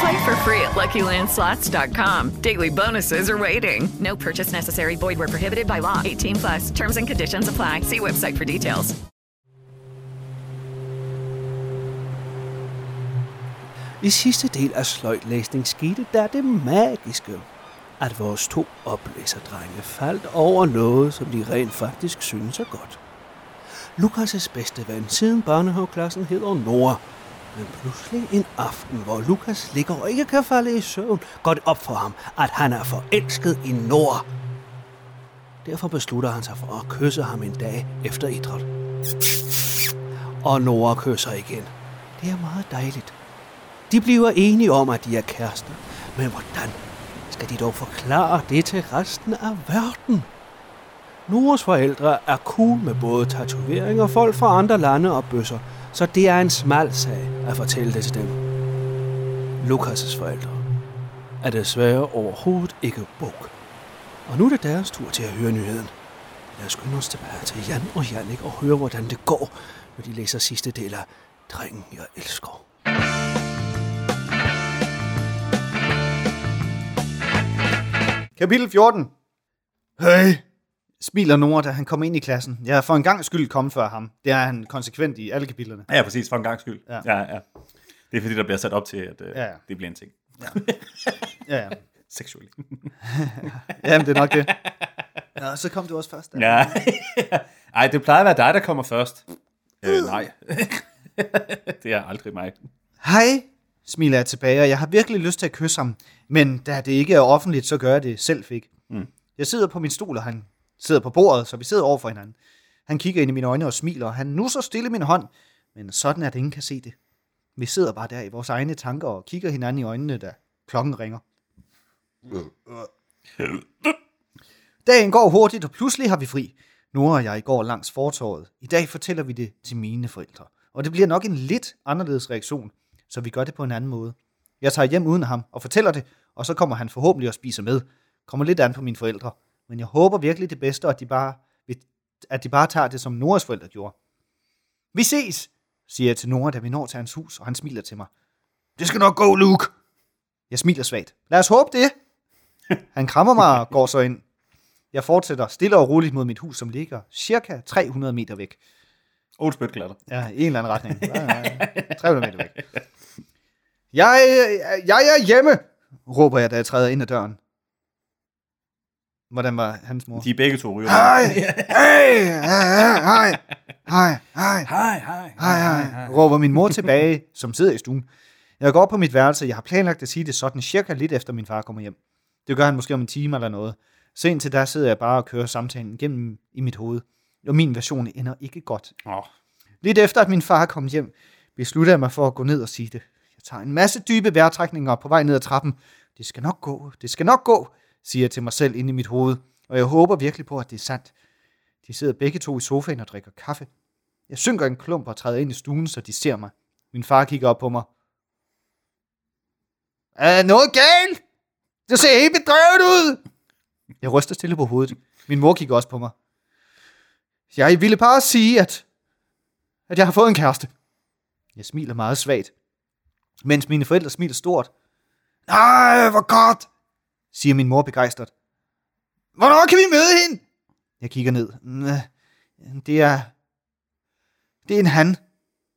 Play for free at LuckyLandSlots.com. Daily bonuses are waiting. No purchase necessary. Void where prohibited by law. 18 plus. Terms and conditions apply. See website for details. I sidste del af sløjtlæsning skete der det magiske, at vores to oplæserdrenge faldt over noget, som de rent faktisk synes er godt. Lukas' bedste ven siden børnehaveklassen hedder Nora. Men pludselig en aften, hvor Lukas ligger og ikke kan falde i søvn, går det op for ham, at han er forelsket i Nora. Derfor beslutter han sig for at kysse ham en dag efter idræt. Og Nora kysser igen. Det er meget dejligt. De bliver enige om, at de er kærester. Men hvordan skal de dog forklare det til resten af verden? Noras forældre er cool med både tatoveringer, folk fra andre lande og bøsser, så det er en smal sag at fortælle det til dem. Lukas' forældre er desværre overhovedet ikke bog. Og nu er det deres tur til at høre nyheden. Lad os skynde os tilbage til Jan og Jannik og høre, hvordan det går, når de læser sidste del af Drengen, jeg elsker. Kapitel 14. Hey, smiler Nora, da han kommer ind i klassen. Jeg er for en gang skyld kommet før ham. Det er han konsekvent i alle kapitlerne. Ja, præcis, for en gang skyld. Ja. Ja. Ja, ja. Det er fordi, der bliver sat op til, at uh, Ja, ja, ja. det bliver en ting. Ja, ja. Seksuelt. Jamen, det er nok det. Nå, så kom du også først. Da. ja. Ej, det plejer at være dig, der kommer først. Øh, nej. det er aldrig mig. Hej, smiler jeg tilbage, og jeg har virkelig lyst til at kysse ham. Men da det ikke er offentligt, så gør jeg det selv fik. Mm. Jeg sidder på min stol, og han sidder på bordet, så vi sidder over for hinanden. Han kigger ind i mine øjne og smiler, og han nu så stille min hånd. Men sådan er det, ingen kan se det. Vi sidder bare der i vores egne tanker og kigger hinanden i øjnene, da klokken ringer. Dagen går hurtigt, og pludselig har vi fri. Nora og jeg går langs fortorvet. I dag fortæller vi det til mine forældre. Og det bliver nok en lidt anderledes reaktion, så vi gør det på en anden måde. Jeg tager hjem uden ham og fortæller det, og så kommer han forhåbentlig og spiser med. Kommer lidt an på mine forældre. Men jeg håber virkelig det bedste, og at de bare, at de bare tager det, som Noras forældre gjorde. Vi ses, siger jeg til Nora, da vi når til hans hus, og han smiler til mig. Det skal nok gå, Luke. Jeg smiler svagt. Lad os håbe det. Han krammer mig og går så ind. Jeg fortsætter stille og roligt mod mit hus, som ligger cirka 300 meter væk. Old spytklatter. Ja, i en eller anden retning. Ja, ja, 300 meter væk. Jeg, jeg er hjemme, råber jeg, da jeg træder ind ad døren. Hvordan var hans mor? De er begge to ryger. Hej! Hej! Hej! Hej! Hej, hej, Hej, hej, råber min mor tilbage, som sidder i stuen. Jeg går op på mit værelse. Jeg har planlagt at sige det sådan cirka lidt efter min far kommer hjem. Det gør han måske om en time eller noget. Så indtil der sidder jeg bare og kører samtalen igennem i mit hoved. Og min version ender ikke godt. Oh. Lidt efter, at min far kom hjem, beslutter jeg mig for at gå ned og sige det. Jeg tager en masse dybe vejrtrækninger på vej ned ad trappen. Det skal nok gå, det skal nok gå, siger jeg til mig selv inde i mit hoved. Og jeg håber virkelig på, at det er sandt. De sidder begge to i sofaen og drikker kaffe. Jeg synker en klump og træder ind i stuen, så de ser mig. Min far kigger op på mig. Er noget galt? Det ser helt bedrøvet ud. Jeg ryster stille på hovedet. Min mor kigger også på mig. Jeg ville bare sige, at, at jeg har fået en kæreste. Jeg smiler meget svagt, mens mine forældre smiler stort. Nej, hvor godt, siger min mor begejstret. Hvornår kan vi møde hende? Jeg kigger ned. "Næh, Det er... Det er en han,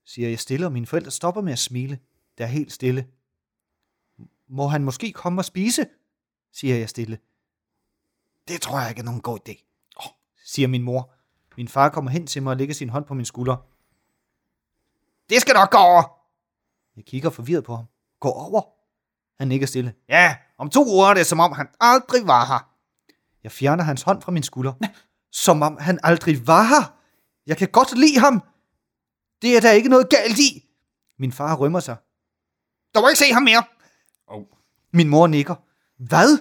siger jeg stille, og mine forældre stopper med at smile. Det er helt stille. Må han måske komme og spise? siger jeg stille. Det tror jeg ikke er nogen god idé, oh, siger min mor. Min far kommer hen til mig og lægger sin hånd på min skulder. Det skal nok gå over! Jeg kigger forvirret på ham. Gå over? Han nikker stille. Ja, om to uger er det som om han aldrig var her. Jeg fjerner hans hånd fra min skulder. Som om han aldrig var her. Jeg kan godt lide ham. Det er der ikke noget galt i. Min far rømmer sig. Du må ikke se ham mere. Oh. Min mor nikker. Hvad?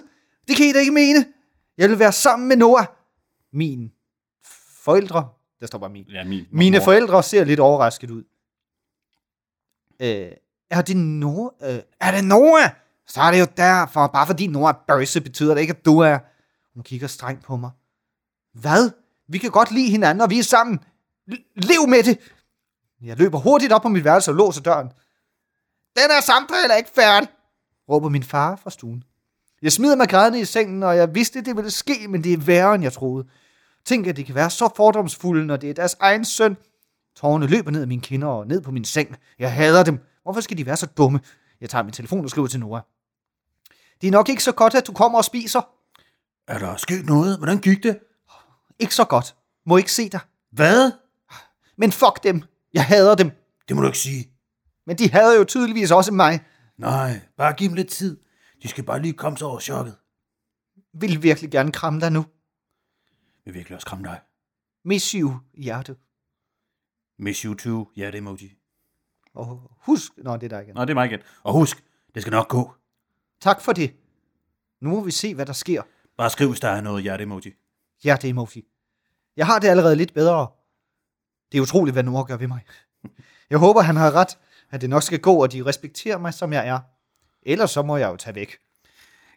Det kan I da ikke mene. Jeg vil være sammen med Noah. Min forældre. Der står bare min. Ja, min. Mine mor. forældre ser lidt overrasket ud. Øh, er det Noah? Øh, er det Noah? Så er det jo derfor. Bare fordi Nora er bøsse, betyder det ikke, at du er... Hun kigger strengt på mig. Hvad? Vi kan godt lide hinanden, og vi er sammen. L- lev med det! Jeg løber hurtigt op på mit værelse og låser døren. Den er samtale ikke færdig, råber min far fra stuen. Jeg smider mig grædende i sengen, og jeg vidste, det ville ske, men det er værre, end jeg troede. Tænk, at de kan være så fordomsfulde, når det er deres egen søn. Tårerne løber ned af mine kinder og ned på min seng. Jeg hader dem. Hvorfor skal de være så dumme? Jeg tager min telefon og skriver til Nora. Det er nok ikke så godt, at du kommer og spiser. Er der sket noget? Hvordan gik det? Ikke så godt. Må ikke se dig. Hvad? Men fuck dem. Jeg hader dem. Det må du ikke sige. Men de hader jo tydeligvis også mig. Nej, bare giv dem lidt tid. De skal bare lige komme sig over chokket. Vil virkelig gerne kramme dig nu. Jeg vil virkelig også kramme dig. Miss you, hjerte. Miss you too. Ja, det er emoji. Og husk... Nå, det er dig igen. Nå, det er mig igen. Og husk, det skal nok gå. Tak for det. Nu må vi se, hvad der sker. Bare skriv, hvis der er noget hjerte-emoji. Hjerte emoji. Jeg har det allerede lidt bedre. Det er utroligt, hvad Nora gør ved mig. Jeg håber, han har ret, at det nok skal gå, og de respekterer mig, som jeg er. Ellers så må jeg jo tage væk.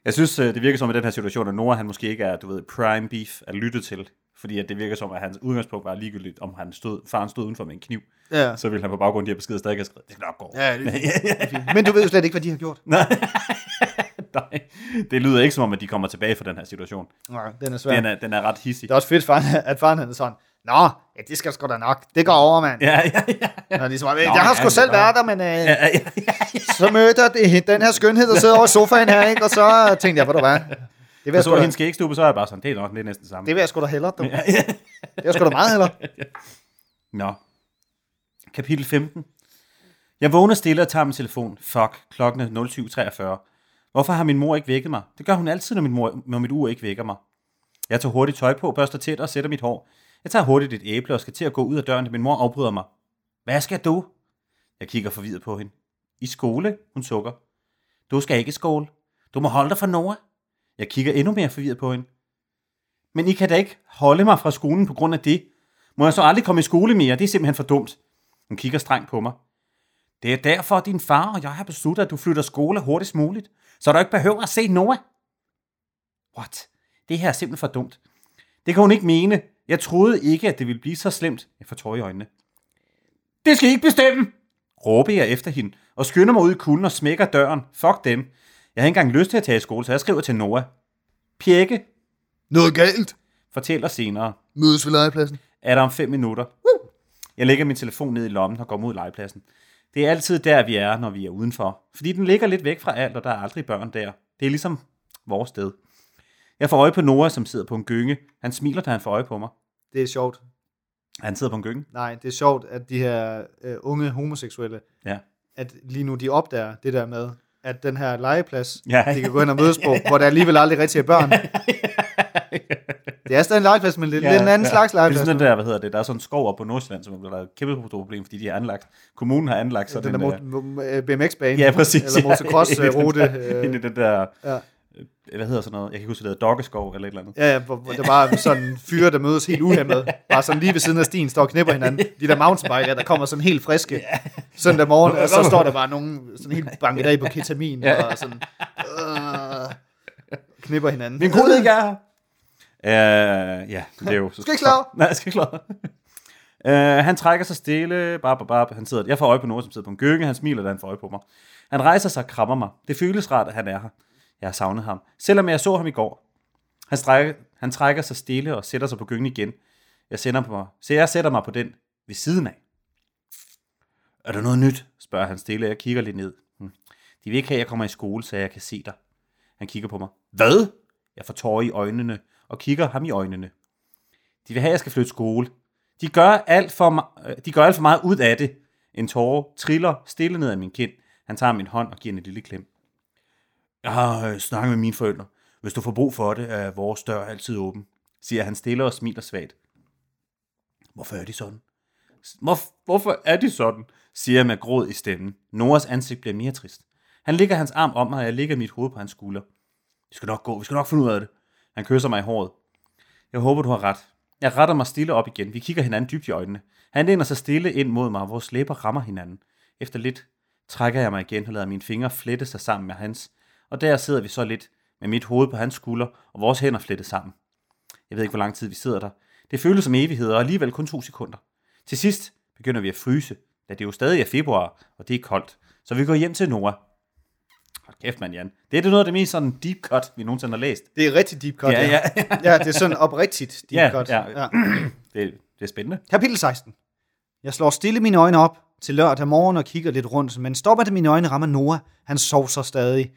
Jeg synes, øh, det virker som i den her situation, at Nora han måske ikke er, du ved, prime beef at lytte til. Fordi at det virker som, at hans udgangspunkt var ligegyldigt, om han stod, faren stod udenfor med en kniv. Ja. Så ville han på baggrund af de her beskeder stadig have skrevet, det skal nok gå. Ja, det, det. Men du ved jo slet ikke, hvad de har gjort. Nej. Nej, det lyder ikke som om, at de kommer tilbage fra den her situation. Nej, den er svær. Den er, den er ret hissig. Det er også fedt, faren, at faren han er sådan, Nå, ja, det skal sgu da nok. Det går over, mand. Ja, ja, ja. ja. Nå, ligesom, jeg Nå, har ja, sgu det selv været der, men øh, ja, ja, ja, ja. så mødte jeg den her skønhed, der sidder over sofaen her, ikke? og så tænkte jeg, hvor du var. Det vil Jeg jeg, så da, hendes skægstube, så er jeg bare sådan, det er nok det er næsten samme. det vil jeg sgu da hellere, du. Det er sgu da meget hellere. Nå. Kapitel 15. Jeg vågner stille og tager min telefon. Fuck, klokken er 07.43. Hvorfor har min mor ikke vækket mig? Det gør hun altid, når, min mor, når mit ur ikke vækker mig. Jeg tager hurtigt tøj på, børster tæt og sætter mit hår. Jeg tager hurtigt et æble og skal til at gå ud af døren, da min mor afbryder mig. Hvad skal du? Jeg kigger forvirret på hende. I skole? Hun sukker. Du skal ikke i skole. Du må holde dig fra Nora. Jeg kigger endnu mere forvirret på hende. Men I kan da ikke holde mig fra skolen på grund af det. Må jeg så aldrig komme i skole mere? Det er simpelthen for dumt. Hun kigger strengt på mig. Det er derfor, at din far og jeg har besluttet, at du flytter skole hurtigst muligt, så du ikke behøver at se Noah. What? Det her er simpelthen for dumt. Det kan hun ikke mene. Jeg troede ikke, at det ville blive så slemt. Jeg får tårer i øjnene. Det skal I ikke bestemme! Råber jeg efter hende, og skynder mig ud i kulden og smækker døren. Fuck dem. Jeg har ikke engang lyst til at tage i skole, så jeg skriver til Noah. Pjekke Noget galt. fortæller senere. Mødes ved legepladsen. er der om fem minutter. Jeg lægger min telefon ned i lommen og går mod legepladsen. Det er altid der, vi er, når vi er udenfor. Fordi den ligger lidt væk fra alt, og der er aldrig børn der. Det er ligesom vores sted. Jeg får øje på Nora, som sidder på en gynge. Han smiler, da han får øje på mig. Det er sjovt. Han sidder på en gynge. Nej, det er sjovt, at de her øh, unge homoseksuelle, Ja. at lige nu de opdager det der med, at den her legeplads, Ja. de kan gå ind og mødes på, hvor der alligevel aldrig rigtig er børn. Det er stadig en legeplads, men lidt, ja, lidt en anden ja. slags Det er legeplads. sådan den der, hvad hedder det, der er sådan en skov op på Nordsjælland, som er et kæmpe problem, fordi de har anlagt, kommunen har anlagt sådan den der mo- øh, BMX-bane, Ja, præcis. eller motocross-rute. Ja, Ind i den der, ja. Øh, hvad hedder sådan noget, jeg kan ikke huske, det hedder doggeskov eller et eller andet. Ja, ja, hvor, hvor der bare sådan fyre, der mødes helt uhemmet. Bare sådan lige ved siden af stien, står og knipper hinanden. De der mountainbike, der kommer sådan helt friske søndag morgen, og så står der bare nogen sådan helt banket af på ketamin, og sådan øh, knipper hinanden. Min kone ikke er her. Uh, ja, det er jo... Skal ikke klare. Nej, jeg skal ikke klare. Uh, han trækker sig stille. Bap, bap. Han sidder, jeg får øje på nogen, som sidder på en gynge. Han smiler, da han får øje på mig. Han rejser sig og krammer mig. Det føles rart, at han er her. Jeg har savnet ham. Selvom jeg så ham i går. Han, strækker, han trækker sig stille og sætter sig på gyngen igen. Jeg, sender på mig, så jeg sætter mig på den ved siden af. Er der noget nyt? spørger han stille. Jeg kigger lidt ned. Hm. De vil ikke have, at jeg kommer i skole, så jeg kan se dig. Han kigger på mig. Hvad? Jeg får tårer i øjnene og kigger ham i øjnene. De vil have, at jeg skal flytte skole. De gør alt for, øh, de gør alt for meget ud af det. En tårer triller stille ned ad min kind. Han tager min hånd og giver en lille klem. Jeg har øh, snakket med mine forældre. Hvis du får brug for det, er vores dør altid åben, siger han stille og smiler svagt. Hvorfor er de sådan? Hvor, hvorfor er de sådan? siger jeg med gråd i stemmen. Noras ansigt bliver mere trist. Han lægger hans arm om mig, og jeg lægger mit hoved på hans skulder. Vi skal nok gå, vi skal nok finde ud af det. Han kysser mig i håret. Jeg håber, du har ret. Jeg retter mig stille op igen. Vi kigger hinanden dybt i øjnene. Han læner sig stille ind mod mig, og vores læber rammer hinanden. Efter lidt trækker jeg mig igen og lader mine fingre flette sig sammen med hans. Og der sidder vi så lidt med mit hoved på hans skulder og vores hænder flettet sammen. Jeg ved ikke, hvor lang tid vi sidder der. Det føles som evigheder, og alligevel kun to sekunder. Til sidst begynder vi at fryse, da det jo stadig er februar, og det er koldt. Så vi går hjem til Nora. Hold kæft, man, Jan. Det er det noget af det mest sådan deep cut, vi nogensinde har læst. Det er rigtig deep cut. Ja, ja. ja det er sådan oprigtigt deep Ja, cut. ja. Det, det er spændende. Kapitel 16. Jeg slår stille mine øjne op til lørdag morgen og kigger lidt rundt, men stopper det mine øjne rammer Noah. Han sover stadig.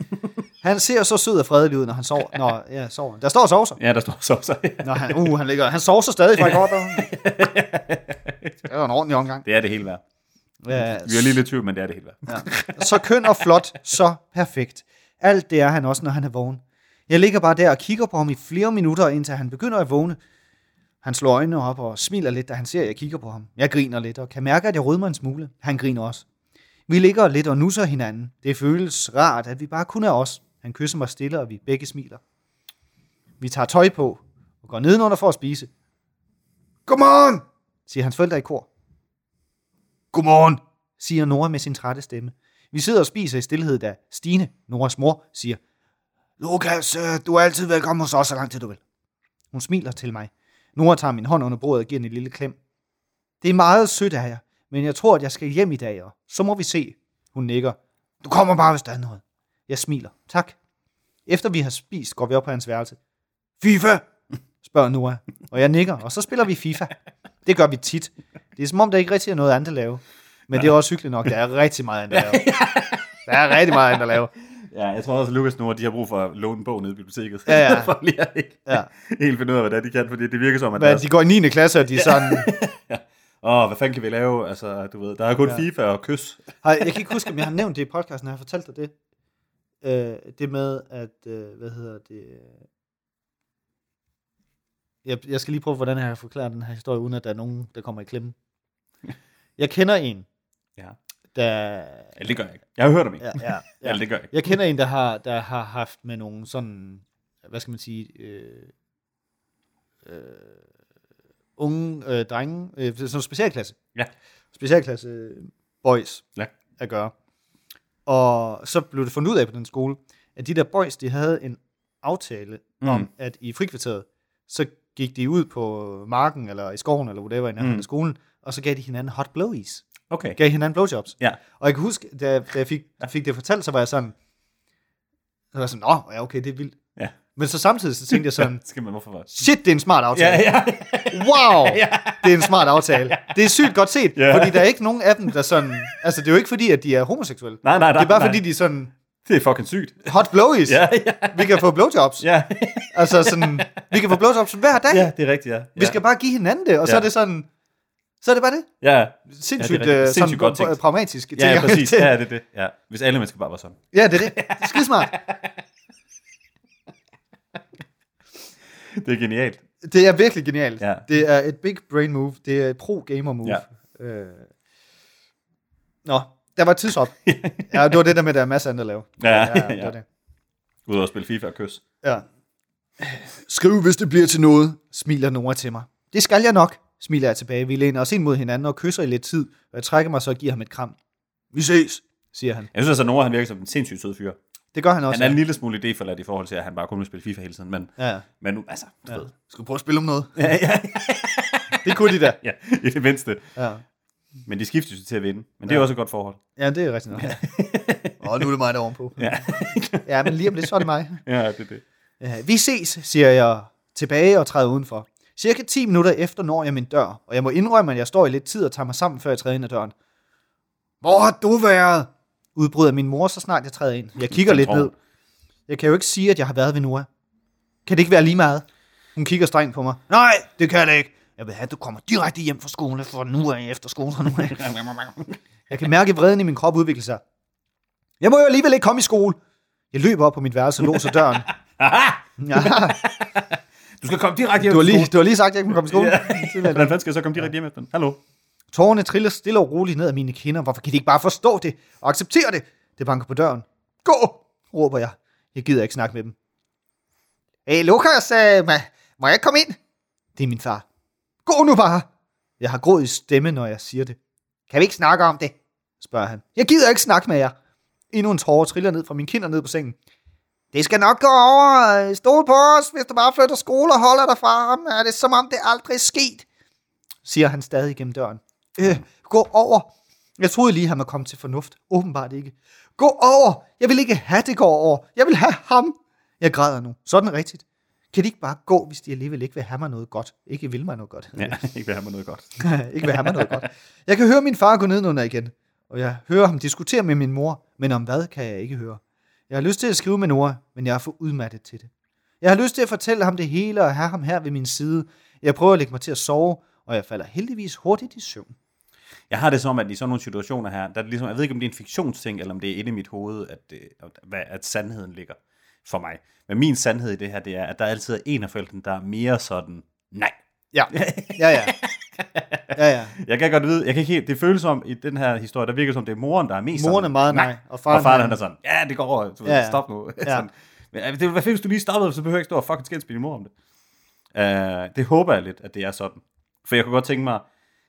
Han ser så sød og fredelig ud, når han sover. Nå, ja, sover. Der står sovser. Ja, der står sovser. Nå, han, uh, han ligger. Han sover så stadig fra. Der. Det var en ordentlig omgang. Det er det hele værd. Ja, Vi er lige lidt tvivl, men det er det hele værd. Ja. Så køn og flot, så perfekt. Alt det er han også, når han er vågen. Jeg ligger bare der og kigger på ham i flere minutter, indtil han begynder at vågne. Han slår øjnene op og smiler lidt, da han ser, at jeg kigger på ham. Jeg griner lidt og kan mærke, at jeg rødmer en smule. Han griner også. Vi ligger lidt og nusser hinanden. Det føles rart, at vi bare kun er os. Han kysser mig stille, og vi begge smiler. Vi tager tøj på og går nedenunder for at spise. Godmorgen, siger hans forældre i kor. Godmorgen, siger Nora med sin trætte stemme. Vi sidder og spiser i stillhed, da Stine, Noras mor, siger, Lukas, øh, du er altid velkommen hos os, så lang tid du vil. Hun smiler til mig. Nora tager min hånd under bordet og giver den en lille klem. Det er meget sødt af jer, men jeg tror, at jeg skal hjem i dag, og så må vi se. Hun nikker. Du kommer bare, hvis der er noget. Jeg smiler. Tak. Efter vi har spist, går vi op på hans værelse. FIFA, spørger Nora, og jeg nikker, og så spiller vi FIFA. Det gør vi tit. Det er som om, der ikke rigtig er noget andet at lave. Men det er også hyggeligt nok. Der er rigtig meget andet at lave. Der er rigtig meget andet at lave. Ja, jeg tror også, at Lukas nu, de har brug for at låne en bog nede i biblioteket. Ja, ja. for lige at ikke Ja. helt finde ud af, hvad det de kan, fordi det virker som, at Hvad, deres- de går i 9. klasse, og de er sådan... Åh, hvad fanden kan vi lave? Altså, du ved, der er kun Ja. FIFA og kys. Har, jeg kan ikke huske, om jeg har nævnt det i podcasten, har jeg fortalt dig det? Øh, det med, at, øh, hvad hedder det... Jeg, jeg skal lige prøve, hvordan jeg har forklaret den her historie, uden at der er nogen, der kommer i klemme. Jeg kender en, Ja. Der... Eller det gør jeg ikke. Jeg har hørt om en. Ja, ja, ja. Eller det gør jeg ikke. Jeg kender en, der har, der har haft med nogle sådan, hvad skal man sige, øh, øh, unge øh, drenge, øh, sådan en specialklasse. Ja. Specialklasse boys Ja. at gøre. Og så blev det fundet ud af på den skole, at de der boys, de havde en aftale mm. om, at i frikvarteret, så gik de ud på marken, eller i skoven, eller whatever, i nærheden Mm. af skolen, og så gav de hinanden hot blowies. Okay. Gav hinanden blowjobs. Ja. Og jeg kan huske, da, da jeg fik, fik det fortalt, så var jeg sådan, så var jeg sådan, nå, ja, okay, det er vildt. Ja. Men så samtidig så tænkte jeg sådan, Skal man, hvorfor var det? shit, det er en smart aftale. Ja, ja. Wow, det er en smart aftale. Det er sygt godt set, Ja. fordi der er ikke nogen af dem, der sådan, altså det er jo ikke fordi, at de er homoseksuelle. Nej, nej, nej. Det er bare nej. fordi, de er sådan, Det er fucking sygt. hot blowies. Ja, ja. Vi kan få blowjobs. Ja. Altså sådan, vi kan få blowjobs hver dag. ja, det er rigtigt, ja. Vi skal bare give hinanden det, og så Ja. er det sådan, så er det bare det. Ja. Sindssygt, ja, ja, det er sådan, Sindssygt godt tænkt. pragmatisk. Ja, ja, præcis. Ja, det er det. Ja. Hvis alle mennesker bare var sådan. Ja, det er det. Det er skidesmart. Det er genialt. Det er virkelig genialt. Ja. Det er et big brain move. Det er et pro-gamer move. Ja. Øh. Nå, der var tidsop. ja, det var det der med, at der er masser andet at lave. Ja, det ja. var det. Udover at spille FIFA og kys. Ja. Skriv, hvis det bliver til noget, smiler Nora til mig. Det skal jeg nok, smiler jeg tilbage. Vi læner os ind mod hinanden og kysser i lidt tid, og jeg trækker mig så og giver ham et kram. Vi ses, siger han. Jeg synes altså, at Nora han virker som en sindssygt sød fyr. Det gør han også. Han er en ja. lille smule idéforladt i forhold til, at han bare kun vil spille FIFA hele tiden. Men, Ja. men nu, altså, du Ja. ved. Skal prøve at spille om noget? Ja, ja, Det kunne de da. ja, i det mindste. Ja. Men de skifter sig til at vinde. Men det er Ja. også et godt forhold. Ja, det er rigtigt nok. Og nu er det mig, der er ovenpå. Ja. ja, men lige om lidt, så er det mig. Ja, det er det. Ja, vi ses, siger jeg tilbage og træder udenfor. Cirka 10 minutter efter når jeg min dør, og jeg må indrømme, at jeg står i lidt tid og tager mig sammen, før jeg træder ind ad døren. Hvor har du været? Udbryder min mor, så snart jeg træder ind. Jeg kigger lidt ned. Jeg kan jo ikke sige, at jeg har været ved Noah. Kan det ikke være lige meget? Hun kigger strengt på mig. Nej, det kan det ikke. Jeg vil have, at du kommer direkte hjem fra skole, for nu er jeg efter skole. Nu er jeg. jeg kan mærke vreden i min krop udvikle sig. Jeg må jo alligevel ikke komme i skole. Jeg løber op på mit værelse og låser døren. ja, Du skal komme direkte hjem du, har lige, du har lige sagt, at jeg ikke må komme i skole. Hvordan fanden skal jeg så komme direkte hjem efter den? Hallo? Tårerne triller stille og roligt ned ad mine kinder. Hvorfor kan de ikke bare forstå det og acceptere det? Det banker på døren. Gå, råber jeg. Jeg gider ikke snakke med dem. Hey Lukas, øh, må, må jeg komme ind? Det er min far. Gå nu bare. Jeg har gråd i stemme, når jeg siger det. Kan vi ikke snakke om det? spørger han. Jeg gider ikke snakke med jer. Endnu en tårer triller ned fra min kinder ned på sengen. Det skal nok gå over. Stol på os, hvis du bare flytter skole og holder dig fra ham. Er det som om det aldrig er sket? Siger han stadig gennem døren. Øh, gå over. Jeg troede lige, han var kommet til fornuft. Åbenbart ikke. Gå over. Jeg vil ikke have, det går over. Jeg vil have ham. Jeg græder nu. Sådan rigtigt. Kan de ikke bare gå, hvis de alligevel ikke vil have mig noget godt? Ikke vil mig noget godt. Ja, ikke vil have mig noget godt. ikke vil have mig noget godt. Jeg kan høre min far gå ned under igen. Og jeg hører ham diskutere med min mor. Men om hvad kan jeg ikke høre. Jeg har lyst til at skrive med Nora, men jeg er for udmattet til det. Jeg har lyst til at fortælle ham det hele og have ham her ved min side. Jeg prøver at lægge mig til at sove, og jeg falder heldigvis hurtigt i søvn. Jeg har det som, at i sådan nogle situationer her, der er ligesom, jeg ved ikke, om det er en fiktionsting, eller om det er inde i mit hoved, at, det, at, at sandheden ligger for mig. Men min sandhed i det her, det er, at der altid er en af forældrene, der er mere sådan, nej. Ja, ja, ja. Ja, ja. Jeg kan godt vide, jeg kan ikke helt, det føles som, i den her historie, der virker som, det er moren, der er mest Moren er meget nej, og og faren, og faren er- han er sådan, ja, det går over, du Ja, ja, ja. stop nu. Ja. sådan. Men det, hvad fint, hvis du lige stoppede, så behøver jeg ikke stå og fucking skændes med din mor om det. Uh, det håber jeg lidt, at det er sådan. For jeg kunne godt tænke mig,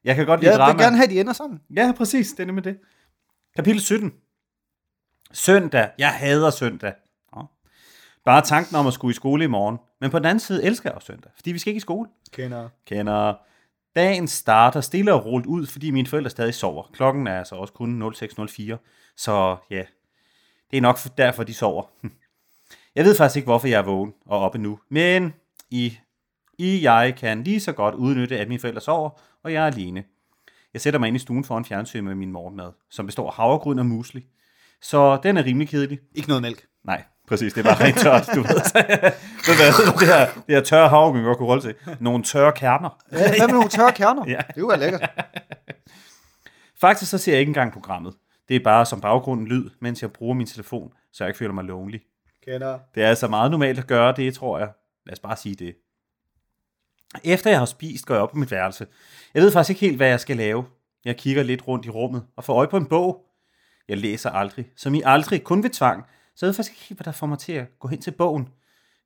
jeg kan godt lide Jeg drama. vil gerne have, at de ender sammen. Ja, præcis. Det er nemlig det. Kapitel 17. Søndag. Jeg hader søndag. Nå. Bare tanken om at skulle i skole i morgen. Men på den anden side elsker jeg også søndag, fordi vi skal ikke i skole. Kender. Kender. Dagen starter stille og roligt ud, fordi mine forældre stadig sover. Klokken er altså også kun 06.04. Så ja, det er nok derfor, de sover. Jeg ved faktisk ikke, hvorfor jeg er vågen og oppe nu. Men I, I jeg kan lige så godt udnytte, at mine forældre sover, og jeg er alene. Jeg sætter mig ind i stuen foran fjernsyn med min morgenmad, som består af havregryn og musli. Så den er rimelig kedelig. Ikke noget mælk. Nej, præcis. Det er bare rent tørt, du ved. Så, så der, det, her, det her tørre havregryn, godt kunne holde til. Nogle tørre kerner. Ja, hvad med nogle tørre kerner? Ja. Det være lækkert. Faktisk så ser jeg ikke engang programmet. Det er bare som baggrunden lyd, mens jeg bruger min telefon, så jeg ikke føler mig lonely. Kender. Det er altså meget normalt at gøre det, tror jeg. Lad os bare sige det. Efter jeg har spist, går jeg op på mit værelse. Jeg ved faktisk ikke helt, hvad jeg skal lave. Jeg kigger lidt rundt i rummet og får øje på en bog. Jeg læser aldrig, som I aldrig, kun ved tvang. Så jeg ved faktisk ikke helt, hvad der får mig til at gå hen til bogen.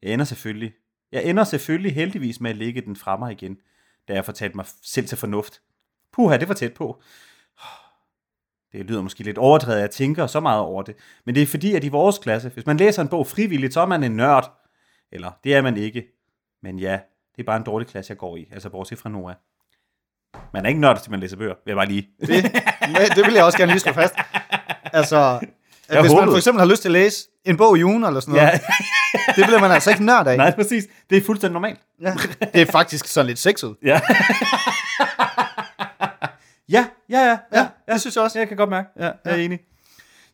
Jeg ender selvfølgelig. Jeg ender selvfølgelig heldigvis med at lægge den fra mig igen, da jeg får talt mig selv til fornuft. Puha, det var tæt på. Det lyder måske lidt overdrevet, at jeg tænker så meget over det. Men det er fordi, at i vores klasse, hvis man læser en bog frivilligt, så er man en nørd. Eller, det er man ikke. Men ja, det er bare en dårlig klasse, jeg går i. Altså bortset fra Noah. Man er ikke nørd, til man læser bøger. Vil jeg bare lige. Det, det vil jeg også gerne lige slå fast. Altså, jeg hvis man håbede. for eksempel har lyst til at læse en bog i ugen eller sådan noget, Ja. det bliver man altså ikke nørd af. Nej, præcis. Det er fuldstændig normalt. Ja. Det er faktisk sådan lidt sexet. Ja. ja, ja, ja, ja, ja. Det synes jeg også. Jeg kan godt mærke. Ja, jeg er enig.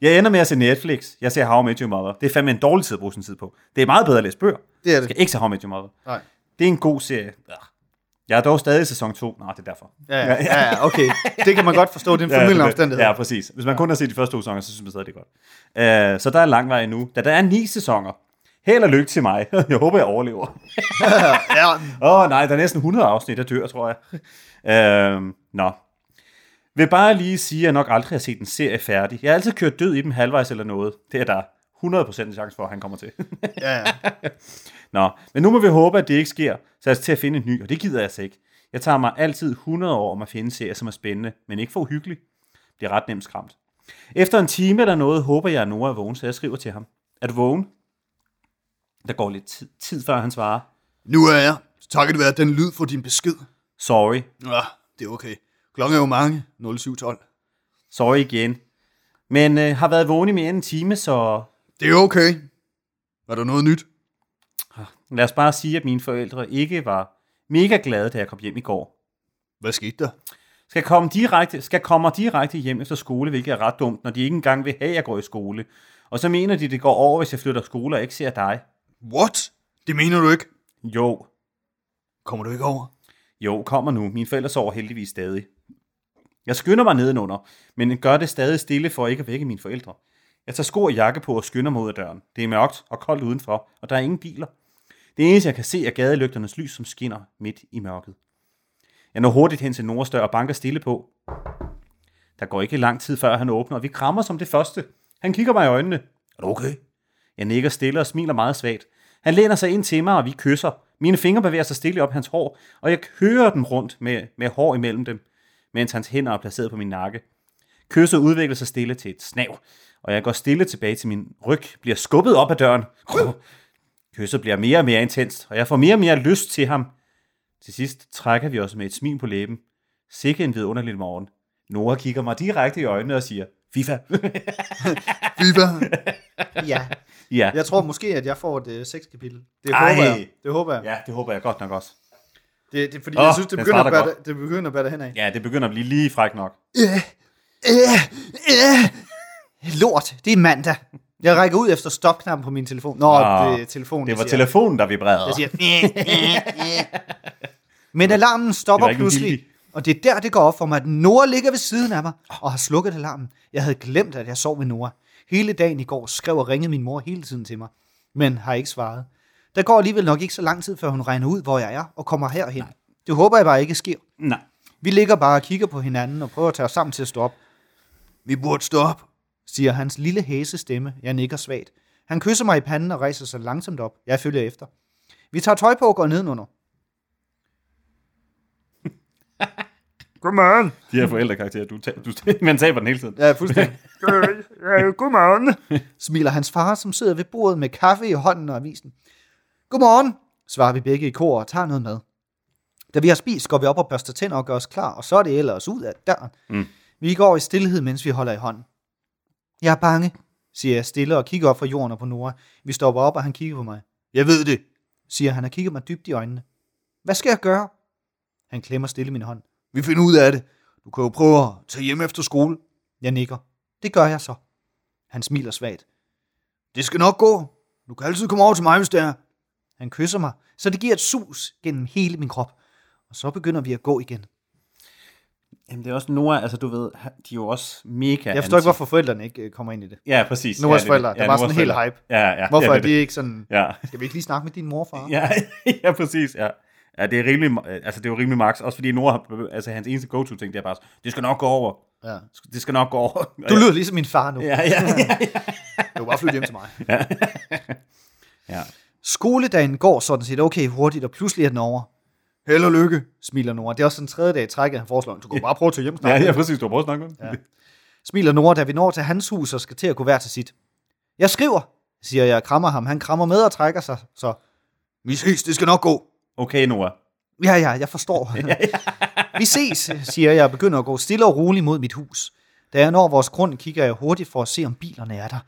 Jeg ender med at se Netflix. Jeg ser How I Met Your Mother. Det er fandme en dårlig tid at bruge sin tid på. Det er meget bedre at læse bøger. Det er Jeg det. skal ikke se How I Met Your Mother. Nej. Det er en god serie. Ja. Jeg er dog stadig i sæson 2. Nå, det er derfor. Ja, ja, ja, okay. Det kan man godt forstå. Det er en formidlende det- omstændighed. Ja, præcis. Hvis man kun har set de første to sæsoner, så synes man stadig, det er godt. Uh, så der er lang vej endnu. Da der er ni sæsoner. Held og lykke til mig. Jeg håber, jeg overlever. ja. Åh oh, nej, der er næsten 100 afsnit, der dør, tror jeg. Uh, nå. Vil bare lige sige, at jeg nok aldrig har set en serie færdig. Jeg har altid kørt død i dem halvvejs eller noget. Det er der 100% en chance for, at han kommer til. Ja, ja. Nå, men nu må vi håbe, at det ikke sker, så jeg til at finde en ny, og det gider jeg altså ikke. Jeg tager mig altid 100 år om at finde serier, som er spændende, men ikke for uhyggelig. Det er ret nemt skræmt. Efter en time eller noget, håber jeg, at Nora er vågen, så jeg skriver til ham. Er du vågen? Der går lidt tid, tid før han svarer. Nu er jeg. Takket være den lyd for din besked. Sorry. Ja, det er okay. Klokken er jo mange. 0712. Sorry igen. Men øh, har været vågen i mere end en time, så Det er okay. Var der noget nyt? lad os bare sige, at mine forældre ikke var mega glade, da jeg kom hjem i går. Hvad skete der? skal komme direkte, skal komme direkte hjem efter skole, hvilket er ret dumt, når de ikke engang vil have, at jeg går i skole. Og så mener de, det går over, hvis jeg flytter skole og ikke ser dig. What? Det mener du ikke? Jo, Kommer du ikke over? Jo, kommer nu. Mine forældre sover heldigvis stadig. Jeg skynder mig nedenunder, men gør det stadig stille for ikke at vække mine forældre. Jeg tager sko og jakke på og skynder mig ud af døren. Det er mørkt og koldt udenfor, og der er ingen biler. Det eneste, jeg kan se, er gadelygternes lys, som skinner midt i mørket. Jeg når hurtigt hen til Noras og banker stille på. Der går ikke lang tid, før han åbner, og vi krammer som det første. Han kigger mig i øjnene. Er du okay? Jeg nikker stille og smiler meget svagt. Han læner sig ind til mig, og vi kysser. Mine fingre bevæger sig stille op hans hår, og jeg kører dem rundt med, med hår imellem dem, mens hans hænder er placeret på min nakke. Kysset udvikler sig stille til et snav, og jeg går stille tilbage til min ryg, bliver skubbet op ad døren. Kysset bliver mere og mere intenst, og jeg får mere og mere lyst til ham. Til sidst trækker vi os med et smil på læben. Sikke en vidunderlig morgen. Nora kigger mig direkte i øjnene og siger, FIFA. FIFA. ja. ja. Jeg tror måske, at jeg får et uh, sexkapitel. Det Ej. håber jeg. Det håber jeg. Ja, det håber jeg godt nok også. Det, det er fordi, Åh, jeg synes, det begynder, at bære, det begynder at bære det henad. Ja, det begynder at blive lige fræk nok. Lort, det er mandag. Jeg rækker ud efter stopknappen på min telefon. Nå, Ah, det telefonen, Det var siger- telefonen, der vibrerede. Jeg siger, Men alarmen stopper pludselig, og det er der, det går op for mig, at Nora ligger ved siden af mig og har slukket alarmen. Jeg havde glemt, at jeg sov med Nora. Hele dagen i går skrev og ringede min mor hele tiden til mig, men har ikke svaret. Der går alligevel nok ikke så lang tid, før hun regner ud, hvor jeg er, og kommer herhen. Nej. Det håber jeg bare ikke sker. Nej. Vi ligger bare og kigger på hinanden og prøver at tage os sammen til at stå op. Vi burde stå op, siger hans lille hæse stemme. Jeg nikker svagt. Han kysser mig i panden og rejser sig langsomt op. Jeg følger efter. Vi tager tøj på og går nedenunder. Godmorgen. De her forældrekarakterer, du, ta- du, man taber den hele tiden. Ja, fuldstændig. Godmorgen. Smiler hans far, som sidder ved bordet med kaffe i hånden og avisen. Godmorgen, svarer vi begge i kor og tager noget mad. Da vi har spist, går vi op og børster tænder og gør os klar, og så er det ellers ud af døren. Mm. Vi går i stillhed, mens vi holder i hånden. Jeg er bange, siger jeg stille og kigger op fra jorden og på Nora. Vi stopper op, og han kigger på mig. Jeg ved det, siger han og kigger mig dybt i øjnene. Hvad skal jeg gøre? Han klemmer stille min hånd. Vi finder ud af det. Du kan jo prøve at tage hjem efter skole. Jeg nikker. Det gør jeg så. Han smiler svagt. Det skal nok gå. Du kan altid komme over til mig, hvis det er. Han kysser mig, så det giver et sus gennem hele min krop. Og så begynder vi at gå igen. Jamen, det er også Nora, altså du ved, de er jo også mega Jeg forstår ikke, hvorfor forældrene ikke øh, kommer ind i det. Ja, præcis. Noras ja, det- forældre, der ja, var sådan helt forældre. hype. Ja, ja. Hvorfor ja, er det- de ikke sådan, Ja. skal vi ikke lige snakke med din morfar? Ja, ja, præcis, ja. Ja, det er rimelig, altså det er jo rimelig max, også fordi Nora, har- altså hans eneste go-to-ting, det er bare, det skal nok gå over. Ja. Det skal nok gå over. Du lyder ligesom min far nu. Ja, ja, ja, ja. Du bare flytte hjem til mig. Ja. ja. Skoledagen går sådan set okay hurtigt, og pludselig er den over. Held og lykke, smiler Nora. Det er også den tredje dag i træk, at han foreslår, du kan bare prøve at tage hjem snart. Ja, ja, præcis, du har prøvet at snakke med Ja. Smiler Nora, da vi når til hans hus og skal til at gå hver til sit. Jeg skriver, siger jeg og krammer ham. Han krammer med og trækker sig, så vi ses, det skal nok gå. Okay, Nora. Ja, ja, jeg forstår. vi ses, siger jeg og begynder at gå stille og roligt mod mit hus. Da jeg når vores grund, kigger jeg hurtigt for at se, om bilerne er der.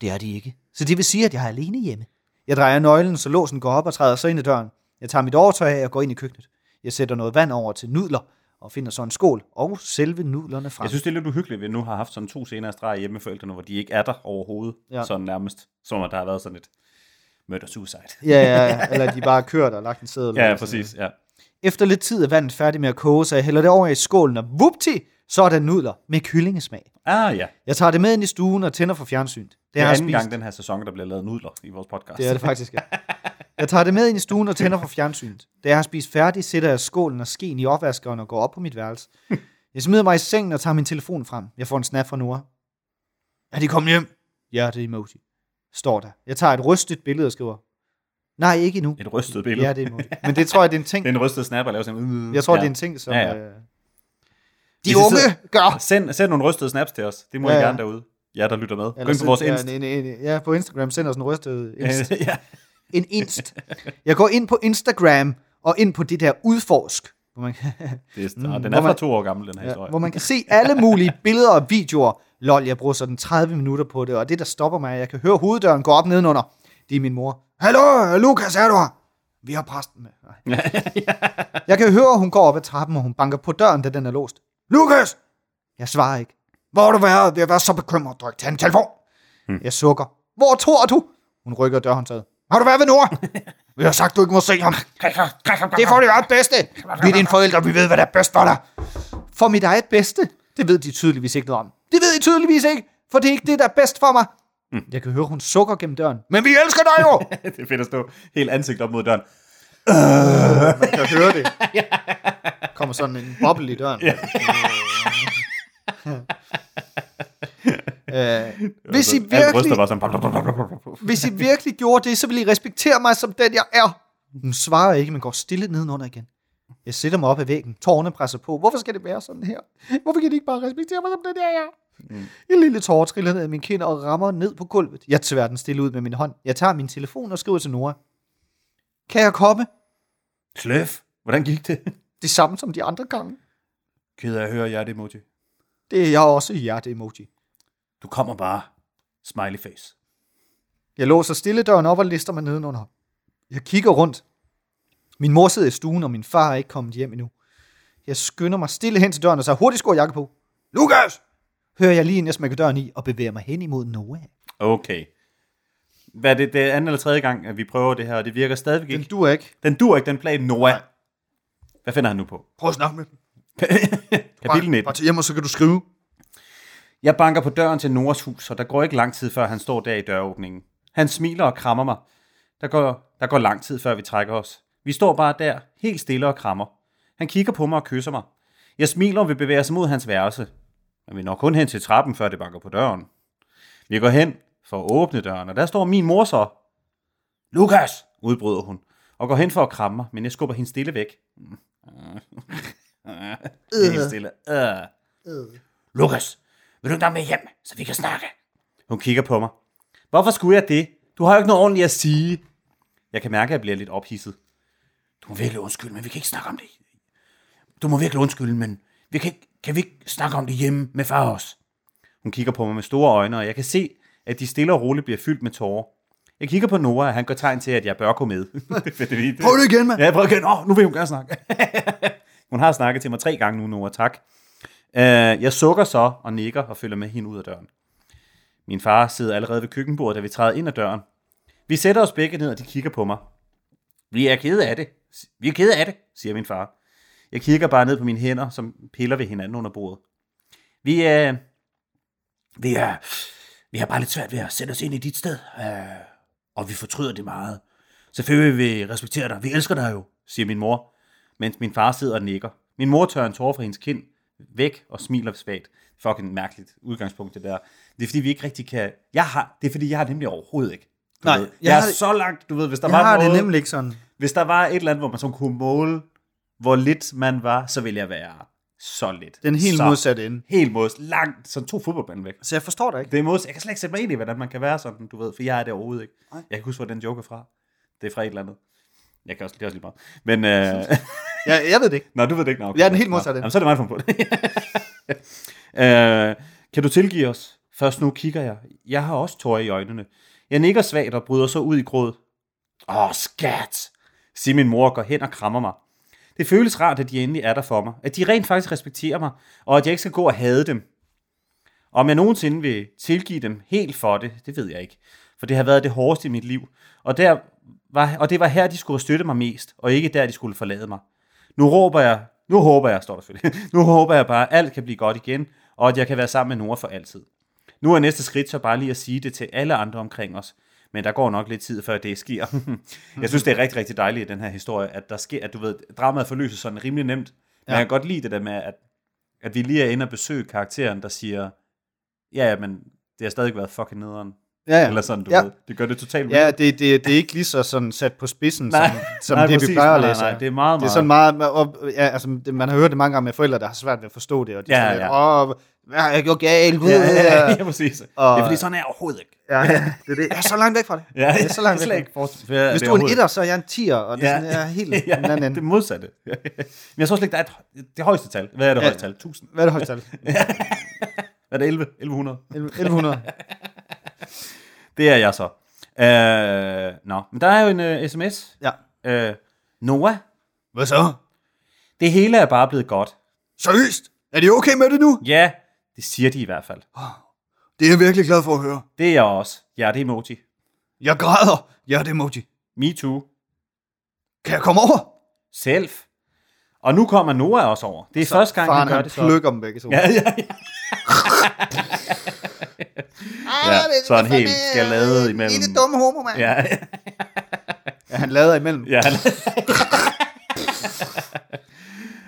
Det er de ikke. Så det vil sige, at jeg er alene hjemme. Jeg drejer nøglen, så låsen går op og træder så ind i døren. Jeg tager mit overtøj af og går ind i køkkenet. Jeg sætter noget vand over til nudler og finder så en skål og selve nudlerne frem. Jeg synes, det er lidt uhyggeligt, at vi nu har haft sådan to scener i streg hjemme med forældrene, hvor de ikke er der overhovedet. Ja. Sådan nærmest. Som at der har været sådan et murder suicide. Ja, ja, eller de bare kørt og lagt en sædel. Ja, præcis. Ja. Efter lidt tid er vandet færdigt med at koge, så jeg hælder det over i skålen, og vupti, så er der nudler med kyllingesmag. Ah, ja. Jeg tager det med ind i stuen og tænder for fjernsynet. Det er har jeg anden spist. gang den her sæson, der bliver lavet nudler i vores podcast. Det er det faktisk, ja. Jeg tager det med ind i stuen og tænder for fjernsynet. Da jeg har spist færdig, sætter jeg skålen og skeen i opvaskeren og går op på mit værelse. Jeg smider mig i sengen og tager min telefon frem. Jeg får en snap fra Nora. Er de kommet hjem? Ja, det er emoji. Står der. Jeg tager et rystet billede og skriver. Nej, ikke endnu. Et rystet billede. Ja, det er emoji. Men det tror jeg, det er en ting. Det er en rystet snap at lave sådan Jeg tror, ja. det er en ting, som... Ja, ja. Øh, Hvis de I unge sidder- gør! Send, send nogle rystede snaps til os. Det må Ja, ja, I ja. gerne derude. Ja, der lytter med. Gå ind på vores send- Insta. Ja, en, ja, på Instagram sender sådan en rystet inst. ja. En inst. Jeg går ind på Instagram og ind på det der udforsk. Hvor man, Det er, Mm, den er fra to år gammel, den her ja, historie. hvor man kan se alle mulige billeder og videoer. Lol, jeg bruger sådan 30 minutter på det, og det, der stopper mig, at jeg kan høre hoveddøren gå op nedenunder. Det er min mor. Hallo, Lukas, er du her? Vi har præsten med. Jeg kan høre, hun går op ad trappen, og hun banker på døren, da den er låst. Lukas! Jeg svarer ikke. Hvor har du været? Det har været så bekymret. Du har ikke taget en telefon. Hmm. Jeg sukker. Hvor tror du? Hun rykker dørhåndtaget. Har du været ved Nora? Vi har sagt, du ikke må se ham. Det for dit eget bedste. Vi er dine forældre, vi ved, hvad der er bedst for dig. For mit eget bedste? Det ved de tydeligvis ikke noget om. Det ved de tydeligvis ikke, for det er ikke det, der er bedst for mig. Mm. Jeg kan høre, hun sukker gennem døren. Men vi elsker dig jo! det er fedt at stå helt ansigt op mod døren. Man kan høre det. kommer sådan en boble i døren. Øh, hvis, I Alle virkelig, sådan... hvis I virkelig gjorde det, så ville I respektere mig som den, jeg er. Hun svarer ikke, men går stille nedenunder igen. Jeg sætter mig op ad væggen. Tårerne presser på. Hvorfor skal det være sådan her? Hvorfor kan de ikke bare respektere mig som den, jeg er? Mm. En lille tårer triller ned af min kind og rammer ned på gulvet. Jeg tværer den stille ud med min hånd. Jeg tager min telefon og skriver til Nora. Kan jeg komme? Sløf, hvordan gik det? Det samme som de andre gange. Ked af at høre jer, det emoji. Det er jeg også hjerte-emoji. Du kommer bare. Smiley face. Jeg låser stille døren op og lister mig nedenunder. Jeg kigger rundt. Min mor sidder i stuen, og min far er ikke kommet hjem endnu. Jeg skynder mig stille hen til døren og så hurtigt skår jakke på. Lukas! Hører jeg lige, inden jeg smækker døren i og bevæger mig hen imod Noah. Okay. Hvad er det, det er anden eller tredje gang, at vi prøver det her, og det virker stadigvæk Den ikke? duer ikke. Den dur ikke, den plan Noah. Hvad finder han nu på? Prøv at snakke med dem. Kapitel 19. Bare til hjem, og så kan du skrive. Jeg banker på døren til Noras hus, og der går ikke lang tid, før han står der i døråbningen. Han smiler og krammer mig. Der går, der går lang tid, før vi trækker os. Vi står bare der, helt stille og krammer. Han kigger på mig og kysser mig. Jeg smiler og vil bevæge os mod hans værelse. Men vi når kun hen til trappen, før det banker på døren. Vi går hen for at åbne døren, og der står min mor så. Lukas, udbryder hun, og går hen for at kramme mig, men jeg skubber hende stille væk. Helt stille. Uh. Lukas, vil du ikke med hjem, så vi kan snakke? Hun kigger på mig. Hvorfor skulle jeg det? Du har jo ikke noget ordentligt at sige. Jeg kan mærke, at jeg bliver lidt ophidset. Du må virkelig undskylde, men vi kan ikke snakke om det. Du må virkelig undskylde, men vi kan, ikke, kan vi ikke snakke om det hjemme med far også? Hun kigger på mig med store øjne, og jeg kan se, at de stille og roligt bliver fyldt med tårer. Jeg kigger på Nora, og han gør tegn til, at jeg bør gå med. Prøv det igen, mand. Ja, prøv igen. Åh, nu vil hun gerne snakke. hun har snakket til mig tre gange nu, Nora. Tak. Uh, jeg sukker så og nikker og følger med hende ud af døren. Min far sidder allerede ved køkkenbordet, da vi træder ind ad døren. Vi sætter os begge ned, og de kigger på mig. Vi er kede af det. Vi er kede af det, siger min far. Jeg kigger bare ned på mine hænder, som piller ved hinanden under bordet. Vi er... Vi er... Vi har bare lidt svært ved at sætte os ind i dit sted, øh, og vi fortryder det meget. Selvfølgelig vil vi respektere dig. Vi elsker dig jo, siger min mor, mens min far sidder og nikker. Min mor tør en tårer fra hendes kind væk og smiler svagt. Fucking mærkeligt udgangspunkt, det der. Det er fordi, vi ikke rigtig kan... Jeg har... Det er fordi, jeg har nemlig overhovedet ikke. Du Nej, ved, jeg jeg, er har det- så langt, du ved, hvis der Jeg var har noget, det nemlig ikke sådan. Hvis der var et eller andet, hvor man så kunne måle, hvor lidt man var, så ville jeg være så lidt. Den helt så, modsatte ende. Helt modsat. Langt, sådan to fodboldbaner væk. Så jeg forstår dig ikke. Det er modsat. Jeg kan slet ikke sætte mig ind i, hvordan man kan være sådan, du ved, for jeg er det overhovedet ikke. Jeg kan huske, hvor den joke er fra. Det er fra et eller andet. Jeg kan også, det er også lige meget. Men, øh... Jeg, jeg ved det ikke. Nå, du ved det ikke. Nå, okay. Jeg er den helt modsatte. Jamen, så er det mig, der på det. øh, kan du tilgive os? Først nu kigger jeg. Jeg har også tårer i øjnene. Jeg nikker svagt og bryder så ud i gråd. Åh, skat, siger min mor og går hen og krammer mig. Det føles rart, at de endelig er der for mig. At de rent faktisk respekterer mig, og at jeg ikke skal gå og hade dem. Om jeg nogensinde vil tilgive dem helt for det, det ved jeg ikke. For det har været det hårdeste i mit liv. Og, der var, og det var her, de skulle støtte mig mest, og ikke der, de skulle forlade mig. Nu råber jeg, nu håber jeg, står der selvfølgelig, nu håber jeg bare, at alt kan blive godt igen, og at jeg kan være sammen med Nora for altid. Nu er næste skridt så bare lige at sige det til alle andre omkring os. Men der går nok lidt tid, før det sker. jeg synes, det er rigtig, rigtig dejligt i den her historie, at der sker, at du ved, dramaet forløses sådan rimelig nemt. Men Ja. jeg kan godt lide det der med, at, at vi lige er inde og besøge karakteren, der siger, ja, men det har stadig været fucking nederen. Ja, ja. Eller sådan, du Ja. ved. Det gør det totalt Ja, det, det, det er ikke lige så sådan sat på spidsen, som, som Nej, det, præcis. vi plejer at læse. nej, det er meget, Det er meget- sådan meget, og, ja, altså, det, man har hørt det mange gange med forældre, der har svært ved at forstå det, og de Ja, sådan, ja. åh, hvad har jeg gjort galt? Ja, ja, ja, præcis. Og, Det er fordi, sådan er jeg overhovedet ikke. Ja, ja, det er det. Jeg er så langt væk fra det. Ja, jeg er så langt væk ikke fra det. forestille- Ja, Hvis det du er en etter, så er jeg en tier, og det er, Ja. sådan, jeg er helt ja, den anden det ende. modsatte. Men jeg tror slet ikke, der er et, det højeste tal. Hvad er det Ja. højeste tal? 1000. Hvad er det højeste tal? Hvad er det? 11? 1100? 1100. Det er jeg så. Øh, nå, men der er jo en uh, sms. Ja. Øh, Noah, Hvad så? det hele er bare blevet godt. Seriøst? Er de okay med det nu? Ja, det siger de i hvert fald. Det er jeg virkelig glad for at høre. Det er jeg også. Ja, det er emoji. Jeg græder. Ja, det er emoji. Me too. Kan jeg komme over? Selv. Og nu kommer Noah også over. Det er første gang, Faren, han gør han det så. plukker dem begge to. Ja, ja, ja. ja, så han helt skalade imellem. Lille dumme homo, mand. Ja, ja. Han lader imellem. Ja, han...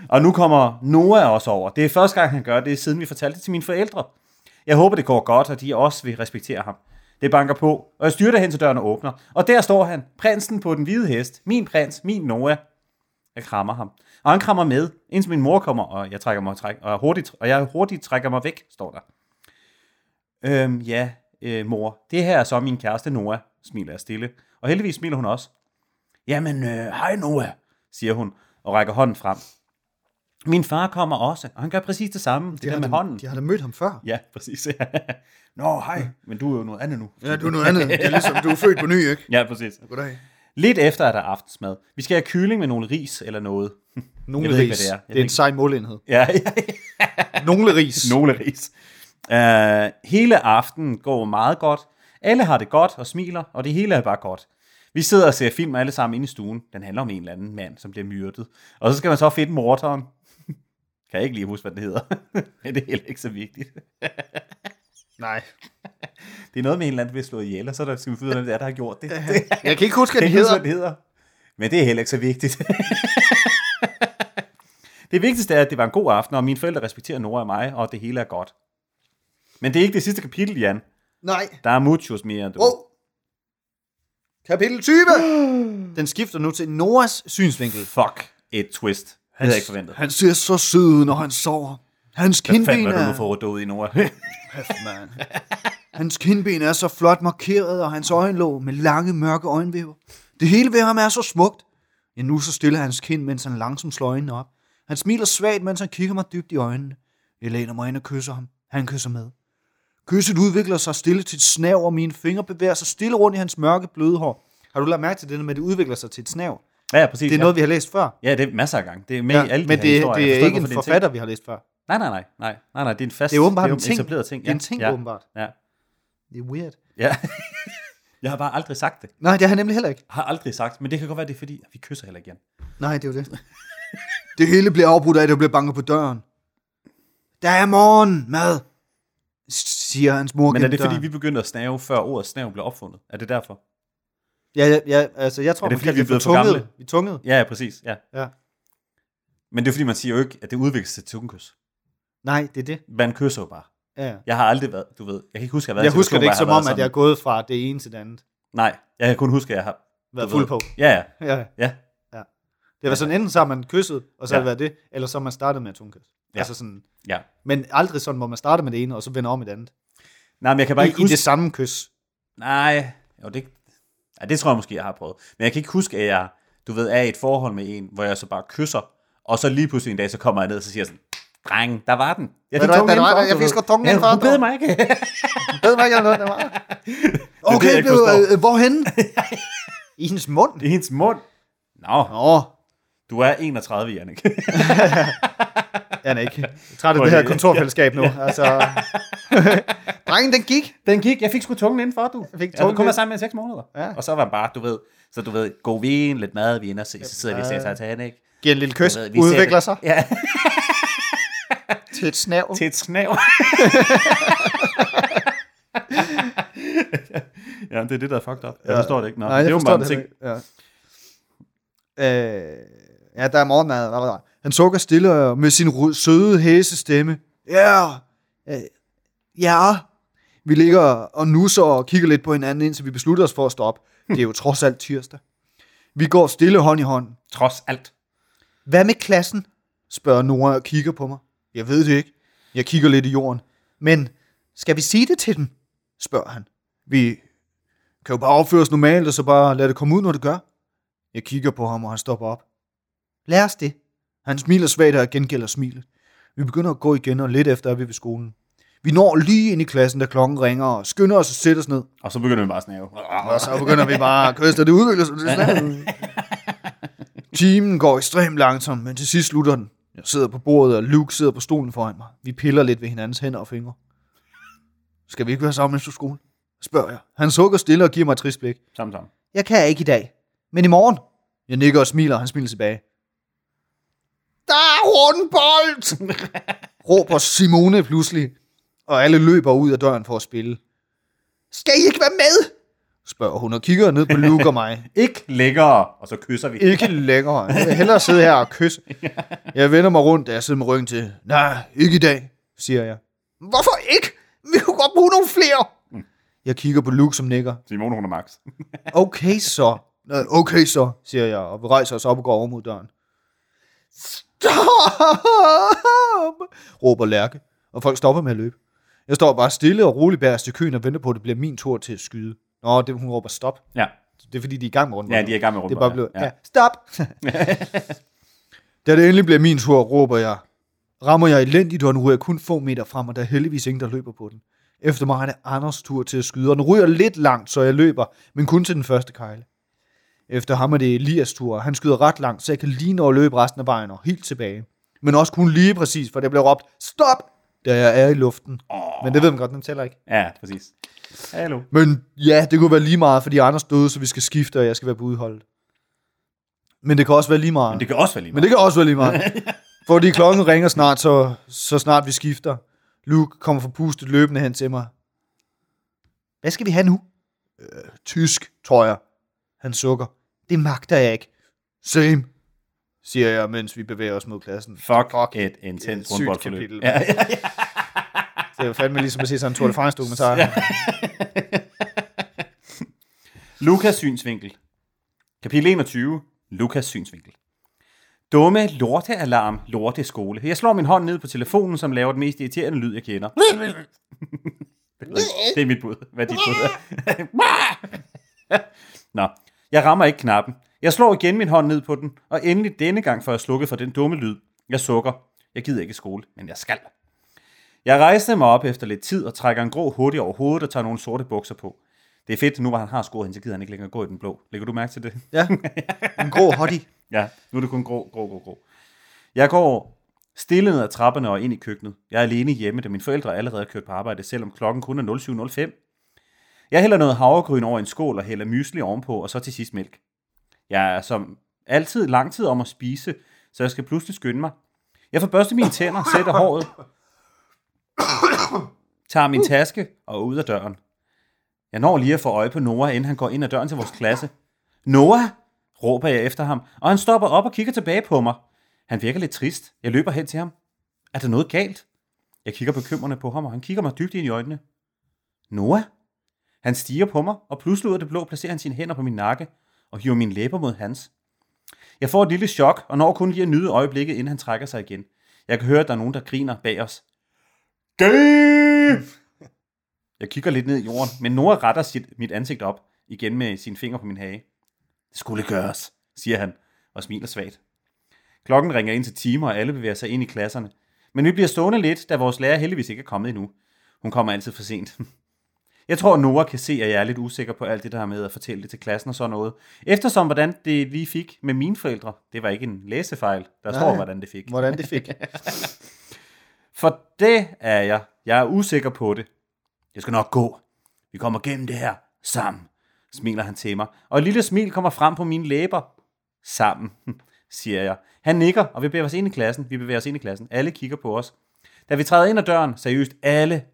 og nu kommer Noah også over. Det er første gang, han gør det, siden vi fortalte det til mine forældre. Jeg håber, det går godt, og de også vil respektere ham. Det banker på, og jeg styrter hen til døren og åbner. Og der står han, prinsen på den hvide hest. Min prins, min Noah. Jeg krammer ham. Og han krammer med, indtil min mor kommer, og jeg trækker mig træk, og, hurtigt, og jeg hurtigt trækker mig væk, står der. Øhm, ja, øh, mor, det her er så min kæreste Noah, smiler jeg stille. Og heldigvis smiler hun også. Jamen, øh, hej Noah, siger hun, og rækker hånden frem. Min far kommer også, og han gør præcis det samme. Det, det der med da- hånden. De har da mødt ham før. Ja, præcis. Nå, hej. Men du er jo noget andet nu. Ja, du er noget andet. Det er ligesom, du er født på ny, ikke? Ja, præcis. Goddag. Lidt efter er der aftensmad. Vi skal have kylling med nogle ris eller noget. Nogle ikke, ris. hvad det er. Jeg Det er en ikke- sej målenhed. Ja, ja, Nogle ris. Nogle ris. Uh, hele aftenen går meget godt. Alle har det godt og smiler, og det hele er bare godt. Vi sidder og ser film alle sammen inde i stuen. Den handler om en eller anden mand, som bliver myrdet. Og så skal man så finde morderen. kan jeg ikke lige huske, hvad det hedder. Men det er heller ikke så vigtigt. Nej. Det er noget med en eller anden, der bliver slået ihjel, og så er der, skal vi finde ud af, hvem det er, der har gjort det. Jeg kan ikke huske, hvad det de hedder. Hvad det hedder. Men det er heller ikke så vigtigt. det vigtigste er, at det var en god aften, og mine forældre respekterer Nora og mig, og det hele er godt. Men det er ikke det sidste kapitel, Jan. Nej. Der er muchos mere, du. Wow. Kapitel 20. Den skifter nu til Noras synsvinkel. Fuck et twist. Det havde jeg ikke forventet. Han ser så sød ud, når han sover. Hans Hvad fanden kindben var du nu er... for ryddet ud i, Nora? Mand. Hans kindben er så flot markeret, og hans øjenlåg med lange, mørke øjenvæver. Det hele ved ham er så smukt. Ja, nu så stiller hans kind, mens han langsomt slår øjnene op. Han smiler svagt, mens han kigger mig dybt i øjnene. Jeg læner mig ind og kysser ham. Han kysser med. Kysset udvikler sig stille til et snav, og mine fingre bevæger sig stille rundt i hans mørke, bløde hår. Har du lagt mærke til det, med at det udvikler sig til et snav? ja, præcis. Det er ja. noget, vi har læst før. Ja, det er masser af gange. Det er med ja, i alle men de det, historier. det Jeg er ikke en det forfatter, ting. vi har læst før. Nej, nej, nej, nej. Nej, nej, det er en fast Det er åbenbart det en ting. etableret ting. Det er en ting, ja. åbenbart. Ja. Det er weird. ja. jeg har bare aldrig sagt det. Nej, det har han nemlig heller ikke. Har aldrig sagt, men det kan godt være, det er fordi, vi kysser heller ikke igen. Nej, det er jo det. det hele bliver afbrudt af, at der bliver banket på døren. Der er morgen, mad, siger hans mor Men er det fordi, vi begyndte at snave, før ordet snave blev opfundet? Er det derfor? Ja, ja, ja, altså jeg tror, Er det man fordi, vi er blevet for gamle? Vi tunget. Ja, ja, præcis. Ja. Ja. Men det er fordi, man siger jo ikke, at det udvikler sig til tungekys. Nej, det er det. Man kysser jo bare. Ja. Jeg har aldrig været, du ved, jeg kan ikke huske, at jeg har været Jeg husker det ikke som om, har at jeg er gået fra det ene til det andet. Nej, jeg kan kun huske, at jeg har... Været fuld på. Ja, ja. Ja. Ja. ja. Det var sådan, enten så har man kysset, og så har Ja. det været det, eller så har man startet med et tungkys. Ja. Altså sådan, ja. men aldrig sådan, hvor man starter med det ene, og så vender om i det andet. Nej, men jeg kan bare I, ikke I huske... det samme kys. Nej, jo, det, ja, det tror jeg måske, jeg har prøvet. Men jeg kan ikke huske, at jeg, du ved, er i et forhold med en, hvor jeg så bare kysser, og så lige pludselig en dag, så kommer jeg ned, og så siger jeg sådan, dreng, der var den. Jeg du hvad, tungen indenfor. Jeg du fik sgu tungen ja, indenfor, Du bed dog. mig ikke. Ved man ikke, eller noget, der var? det, Okay, det blev, øh, hvorhen? I hendes mund? I hendes mund. Nå, Nå, du er 31, Jannik. jeg er ikke. Jeg er træt af det her kontorfællesskab nu. Altså, drengen, den gik. Den gik, jeg fik sgu tungen indenfor, du. Jeg fik Jeg tungen kun var ind. sammen med i seks måneder. Ja. Og så var det bare, du ved, så du ved, god vin, lidt mad, vi er se, så sidder vi og ser Titanic. Giver en lille kys, Du ved, udvikler det- sig Ja, til et snav. til et snav. ja, det er det, der er fucked up. Jeg forstår det ikke. Nå, Nej, jeg det er jo forstår bare en ting. Ja. Øh, ja, der er morgenmad. Han sukker stille og med sin ru- søde hæsestemme. Ja, øh, ja. Vi ligger og nusser og kigger lidt på hinanden, indtil vi beslutter os for at stoppe. Det er jo trods alt tirsdag. Vi går stille hånd i hånd. Trods alt. Hvad med klassen? spørger Nora og kigger på mig. Jeg ved det ikke. Jeg kigger lidt i jorden. Men skal vi sige det til dem? spørger han. Vi kan jo bare opføre os normalt, og så bare lade det komme ud, når det gør. Jeg kigger på ham, og han stopper op. Lad os det. Han smiler svagt, og gengælder smilet. Vi begynder at gå igen, og lidt efter er vi ved skolen. Vi når lige ind i klassen, da klokken ringer, og skynder os at sætte os ned. Og så begynder vi bare at snave. Og så begynder vi bare at kysse, og det udvikler sig. Det. Timen går ekstremt langsomt, men til sidst slutter den. Jeg sidder på bordet, og Luke sidder på stolen foran mig. Vi piller lidt ved hinandens hænder og fingre. Skal vi ikke være sammen efter skole? Spørger jeg. Han sukker stille og giver mig et trist blik. Sammen, sammen. Jeg kan ikke i dag. Men i morgen? Jeg nikker og smiler, og han smiler tilbage. Der er rundbold! råber Simone pludselig, og alle løber ud af døren for at spille. Skal I ikke være med? spørger hun og kigger ned på Luke og mig. Ikke længere, og så kysser vi. Ikke længere. Jeg vil hellere sidde her og kysse. Jeg vender mig rundt, da jeg sidder med ryggen til. Nej, ikke i dag, siger jeg. Hvorfor ikke? Vi kunne godt bruge nogle flere. Jeg kigger på Luke, som nikker. Simone, hun er max. Okay så. "Nå, Okay så, siger jeg, og vi rejser os op og går over mod døren. Stop! råber Lærke, og folk stopper med at løbe. Jeg står bare stille og roligt bag i køen og venter på, at det bliver min tur til at skyde. Nå, det, hun råber stop. Ja. Det er fordi, de er i gang med rundt. Ja, de er i gang med Det er bare blevet, ja. ja. Stop! da det endelig bliver min tur, råber jeg. Rammer jeg elendigt, og nu ryger jeg kun få meter frem, og der er heldigvis ingen, der løber på den. Efter mig er det Anders tur til at skyde, og den ryger lidt langt, så jeg løber, men kun til den første kejle. Efter ham er det Elias tur, han skyder ret langt, så jeg kan lige nå at løbe resten af vejen og helt tilbage. Men også kun lige præcis, for der bliver råbt, stop, da jeg er i luften. Oh. Men det ved man godt, den tæller ikke. Ja, præcis. Hallo. Men ja, det kunne være lige meget, fordi Anders døde, så vi skal skifte, og jeg skal være på udholdet. Men det kan også være lige meget. Men det kan også være lige Men det kan også være lige meget. fordi klokken ringer snart, så, så snart vi skifter. Luke kommer forpustet løbende hen til mig. Hvad skal vi have nu? Øh, tysk, tror jeg. Han sukker. Det magter jeg ikke. Same, siger jeg, mens vi bevæger os mod klassen. Fuck, Fuck et intens rundboldforløb. Ja, ja, ja. Det er jo fandme ligesom at se sådan en Tour de France dokumentar. Ja. Lukas synsvinkel. Kapitel 21. Lukas synsvinkel. Dumme lortealarm, lorte skole. Jeg slår min hånd ned på telefonen, som laver den mest irriterende lyd, jeg kender. Det er mit bud. Hvad er dit bud. Nå, jeg rammer ikke knappen. Jeg slår igen min hånd ned på den, og endelig denne gang får jeg slukket for den dumme lyd. Jeg sukker. Jeg gider ikke skole, men jeg skal. Jeg rejste mig op efter lidt tid og trækker en grå hoodie over hovedet og tager nogle sorte bukser på. Det er fedt, nu hvor han har skåret hende, så gider han ikke længere gå i den blå. Lægger du mærke til det? Ja, en grå hoodie. Ja, nu er det kun grå, grå, grå, grå. Jeg går stille ned ad trapperne og ind i køkkenet. Jeg er alene hjemme, da mine forældre allerede er kørt på arbejde, selvom klokken kun er 07.05. Jeg hælder noget havregryn over en skål og hælder mysli ovenpå, og så til sidst mælk. Jeg er som altid lang tid om at spise, så jeg skal pludselig skynde mig. Jeg får børstet mine tænder, sætter håret, tager min taske og er ud af døren. Jeg når lige at få øje på Noah, inden han går ind ad døren til vores klasse. Noah, råber jeg efter ham, og han stopper op og kigger tilbage på mig. Han virker lidt trist. Jeg løber hen til ham. Er der noget galt? Jeg kigger bekymrende på ham, og han kigger mig dybt ind i øjnene. Noah? Han stiger på mig, og pludselig ud af det blå placerer han sine hænder på min nakke og hiver mine læber mod hans. Jeg får et lille chok, og når kun lige at nyde øjeblikket, inden han trækker sig igen. Jeg kan høre, at der er nogen, der griner bag os. Gay! Jeg kigger lidt ned i jorden, men Nora retter sit, mit ansigt op igen med sine fingre på min hage. Det skulle gøres, siger han og smiler svagt. Klokken ringer ind til timer, og alle bevæger sig ind i klasserne. Men vi bliver stående lidt, da vores lærer heldigvis ikke er kommet endnu. Hun kommer altid for sent. Jeg tror, Nora kan se, at jeg er lidt usikker på alt det der med at fortælle det til klassen og sådan noget. Eftersom, hvordan det lige fik med mine forældre, det var ikke en læsefejl. Der står, hvordan det fik. Hvordan det fik. For det er jeg. Jeg er usikker på det. Jeg skal nok gå. Vi kommer gennem det her sammen, smiler han til mig. Og et lille smil kommer frem på mine læber. Sammen, siger jeg. Han nikker, og vi bevæger os ind i klassen. Vi bevæger os ind i klassen. Alle kigger på os. Da vi træder ind ad døren, seriøst alle.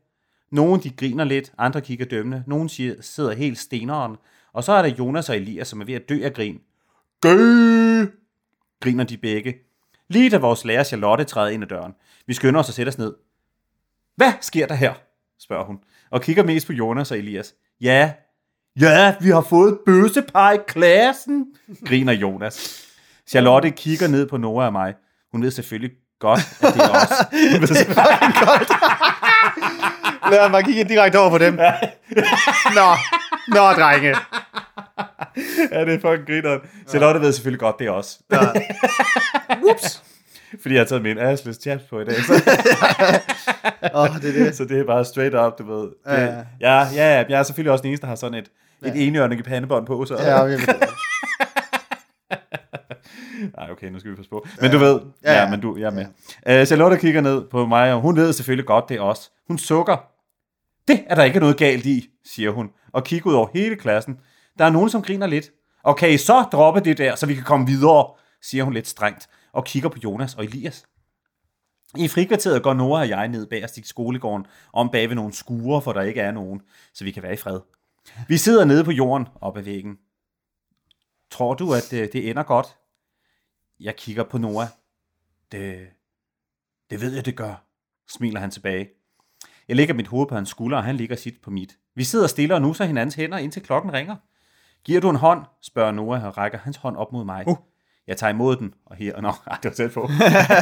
Nogle de griner lidt, andre kigger dømmende. Nogle siger, sidder helt steneren. Og så er der Jonas og Elias, som er ved at dø af grin. Gø! griner de begge. Lige da vores lærer Charlotte træder ind ad døren. Vi skynder os og sætter os ned. Hvad sker der her? spørger hun, og kigger mest på Jonas og Elias. Ja, ja, vi har fået bøssepar i klassen, griner Jonas. Charlotte kigger ned på Nora og mig. Hun ved selvfølgelig godt, at det er os. Hun ved selvfølgelig godt. Lad mig kigge direkte over på dem. Nå, nå, drenge. ja, det er fucking grineren. Charlotte ved selvfølgelig godt, det er os. Ja. Whoops. Fordi jeg har taget min assless chaps på i dag. Så. oh, det er det. Så det er bare straight up, du ved. Ja, ja, ja. ja, jeg er selvfølgelig også den eneste, der har sådan et, et Ja. enhjørning pandebånd på. Så. Ja, okay. Nej, okay, nu skal vi passe på. Men du ved, Ja, ja, ja. men du, jeg er med. Ja. Uh, Charlotte kigger ned på mig, og hun ved selvfølgelig godt, det er os. Hun sukker. Det er der ikke noget galt i, siger hun, og kigger ud over hele klassen. Der er nogen, som griner lidt, Og kan I så droppe det der, så vi kan komme videre, siger hun lidt strengt, og kigger på Jonas og Elias. I frikvarteret går Nora og jeg ned bagerst i skolegården, om bag ved nogle skure, for der ikke er nogen, så vi kan være i fred. Vi sidder nede på jorden, op ad væggen. Tror du, at øh, det ender godt? Jeg kigger på Nora. Det, det ved jeg, det gør, smiler han tilbage. Jeg lægger mit hoved på hans skulder, og han ligger sit på mit. Vi sidder stille og nusser hinandens hænder, indtil klokken ringer. Giver du en hånd? spørger Noah og rækker hans hånd op mod mig. Uh. Jeg tager imod den, og her... Nå, ej, det var tæt på.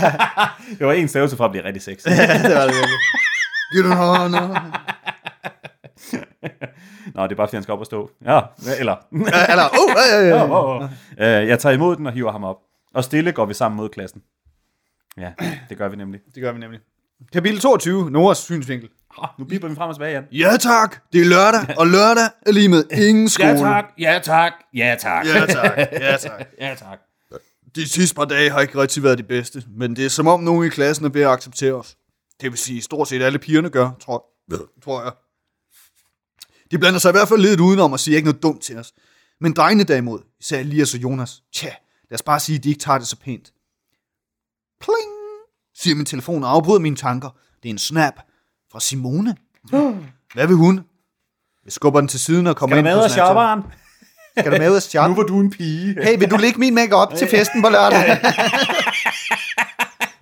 det var en stavelse fra at blive rigtig sexy. det var det virkelig. Giv du en hånd? Nå, det er bare, fordi han skal op og stå. Ja, eller... eller, uh, øh, øh, øh. oh, oh, oh. Uh, jeg tager imod den og hiver ham op. Og stille går vi sammen mod klassen. Ja, det gør vi nemlig. Det gør vi nemlig. Kapitel 22, Noras synsvinkel. Oh, nu biber vi frem og tilbage igen. Ja tak, det er lørdag, og lørdag er lige med ingen skole. Ja tak, ja tak, ja tak. Ja tak, ja tak. ja tak. De sidste par dage har ikke rigtig været de bedste, men det er som om nogen i klassen er ved at acceptere os. Det vil sige, stort set alle pigerne gør, tror, tror jeg. De blander sig i hvert fald lidt udenom og siger ikke noget dumt til os. Men drengene derimod, især Elias og Jonas, tja, lad os bare sige, at de ikke tager det så pænt. Pling, siger min telefon og afbryder mine tanker. Det er en snap fra Simone. Hvad vil hun? Jeg skubber den til siden og kommer Skal ind med på og shopperen? Skal du med ud og shoppe? Nu var du en pige. Hey, vil du lægge min make op til festen på lørdag?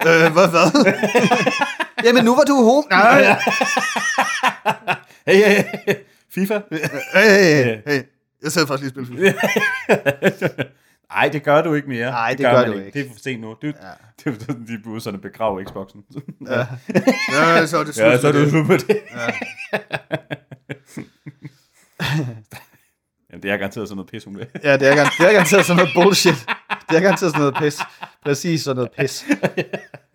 øh, hvad, hvad? Jamen, nu var du home. Nej. hey, hey, hey. FIFA? Hey, hey, hey, hey. Jeg sad faktisk lige og spille FIFA. Nej, det gør du ikke mere. Nej, det, det gør, man du ikke. Det er for sent nu. Du, ja. Det er de burde sådan begrave Xboxen. ja. ja, så er det slut. Ja, så er det slut med det. Ja. Jamen, det er garanteret sådan noget pis, hun vil. ja, det er, garanteret, det er garanteret sådan noget bullshit. Det er garanteret sådan noget pis. Præcis sådan noget pis.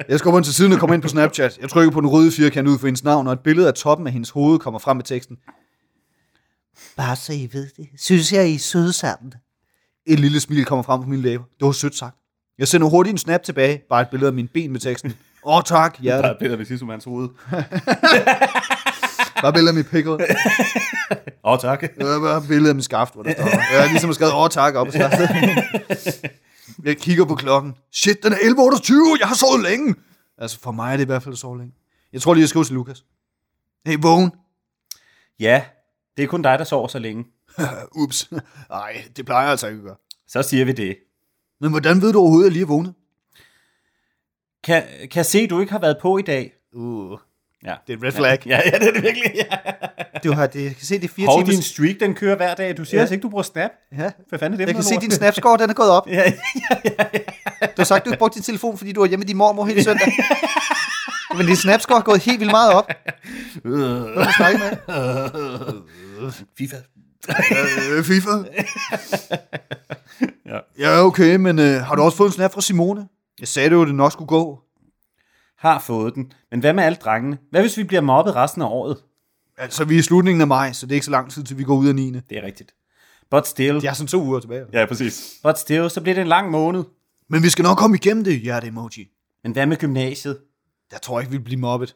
Jeg skubber til siden og kommer ind på Snapchat. Jeg trykker på den røde firkant ud for hendes navn, og et billede af toppen af hendes hoved kommer frem med teksten. Bare så I ved det, synes jeg, I er søde sammen. Et lille smil kommer frem på mine læber. Det var sødt sagt. Jeg sender hurtigt en snap tilbage, bare et billede af mine ben med teksten. Åh, oh, tak, ja. Bare et billede af mands hoved. bare et billede af mit pikkel. Åh, oh, tak. Bare et billede af min skaft, hvor der står. Jeg har ligesom skrevet, åh, oh, tak, op på skaftet. Jeg kigger på klokken. Shit, den er 11.28, jeg har sovet længe. Altså, for mig er det i hvert fald at sove længe. Jeg tror lige, jeg skriver til Lukas. Hey, vågen. Ja, det er kun dig, der sover så længe. Ups. Nej, det plejer jeg altså ikke at gøre. Så siger vi det. Men hvordan ved du overhovedet, at jeg lige er vågnet? Kan, kan jeg se, at du ikke har været på i dag? Uh. Ja. Det er et red flag. Ja, ja det er det virkelig. Ja. Du har det, jeg kan se, det er fire Hov, timer. din streak, den kører hver dag. Du siger Ja. altså ikke, du bruger Snap. Ja. Hvad fanden er det Jeg kan se, noget din snapscore, den er gået op. ja, ja, ja, ja. Du har sagt, du har brugt din telefon, fordi du var hjemme med din mormor hele søndag. Men din snapscore er gået helt vildt meget op. Hvad har du med? FIFA. Øh, FIFA. Ja. Ja, okay, men øh, har du også fået en snap fra Simone? Jeg sagde jo, at det nok skulle gå. Har fået den. Men hvad med alle drengene? Hvad hvis vi bliver mobbet resten af året? Altså, vi er i slutningen af maj, så det er ikke så lang tid, til vi går ud af 9. Det er rigtigt. But still. Jeg er sådan to uger tilbage. Ja, præcis. But still, så bliver det en lang måned. Men vi skal nok komme igennem det, hjerte-emoji. Men hvad med gymnasiet? Jeg tror ikke, vi bliver mobbet.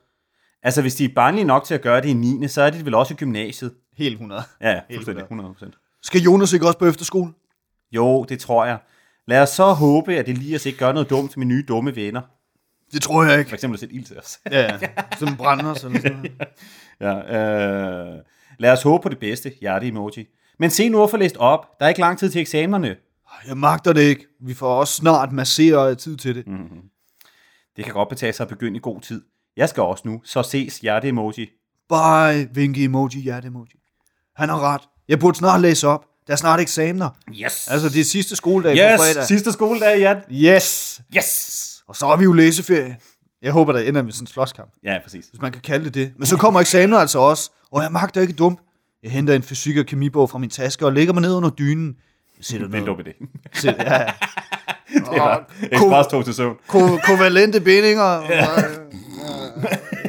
Altså, hvis de er barnlige nok til at gøre det i 9., så er de vel også i gymnasiet. Helt 100. Ja, fuldstændig. 100% Skal Jonas ikke også på efterskole? Jo, det tror jeg. Lad os så håbe, at Elias ikke gør noget dumt til mine nye dumme venner. Det tror jeg ikke. For eksempel at sætte ild til os. Ja, ja. Som brænder os eller sådan noget. ja, øh, lad os håbe på det bedste, hjerte-emoji. Men se nu at få læst op. Der er ikke lang tid til eksamenerne. Jeg magter det ikke. Vi får også snart massere tid til det. Mm-hmm. Det kan godt betale sig at begynde i god tid. Jeg skal også nu, så ses hjerte-emoji. Bye, vinke emoji, hjerte emoji. Han har ret. Jeg burde snart læse op. Der er snart eksamener. Yes! Altså, det er sidste skoledag Yes! på fredag. Sidste skoledag, ja. Yes! Yes! Og så har vi jo læseferie. Jeg håber, der ender med sådan en slåskamp, Ja, præcis. hvis man kan kalde det det. Men så kommer eksamener altså også, og jeg magter ikke dumt. Jeg henter en fysik- og kemibog fra min taske og lægger mig ned under dynen. Jeg sætter er noget. dum idé. Sæt, ja, ja. Det var ekspres tog til søvn. Ko- kovalente bindinger.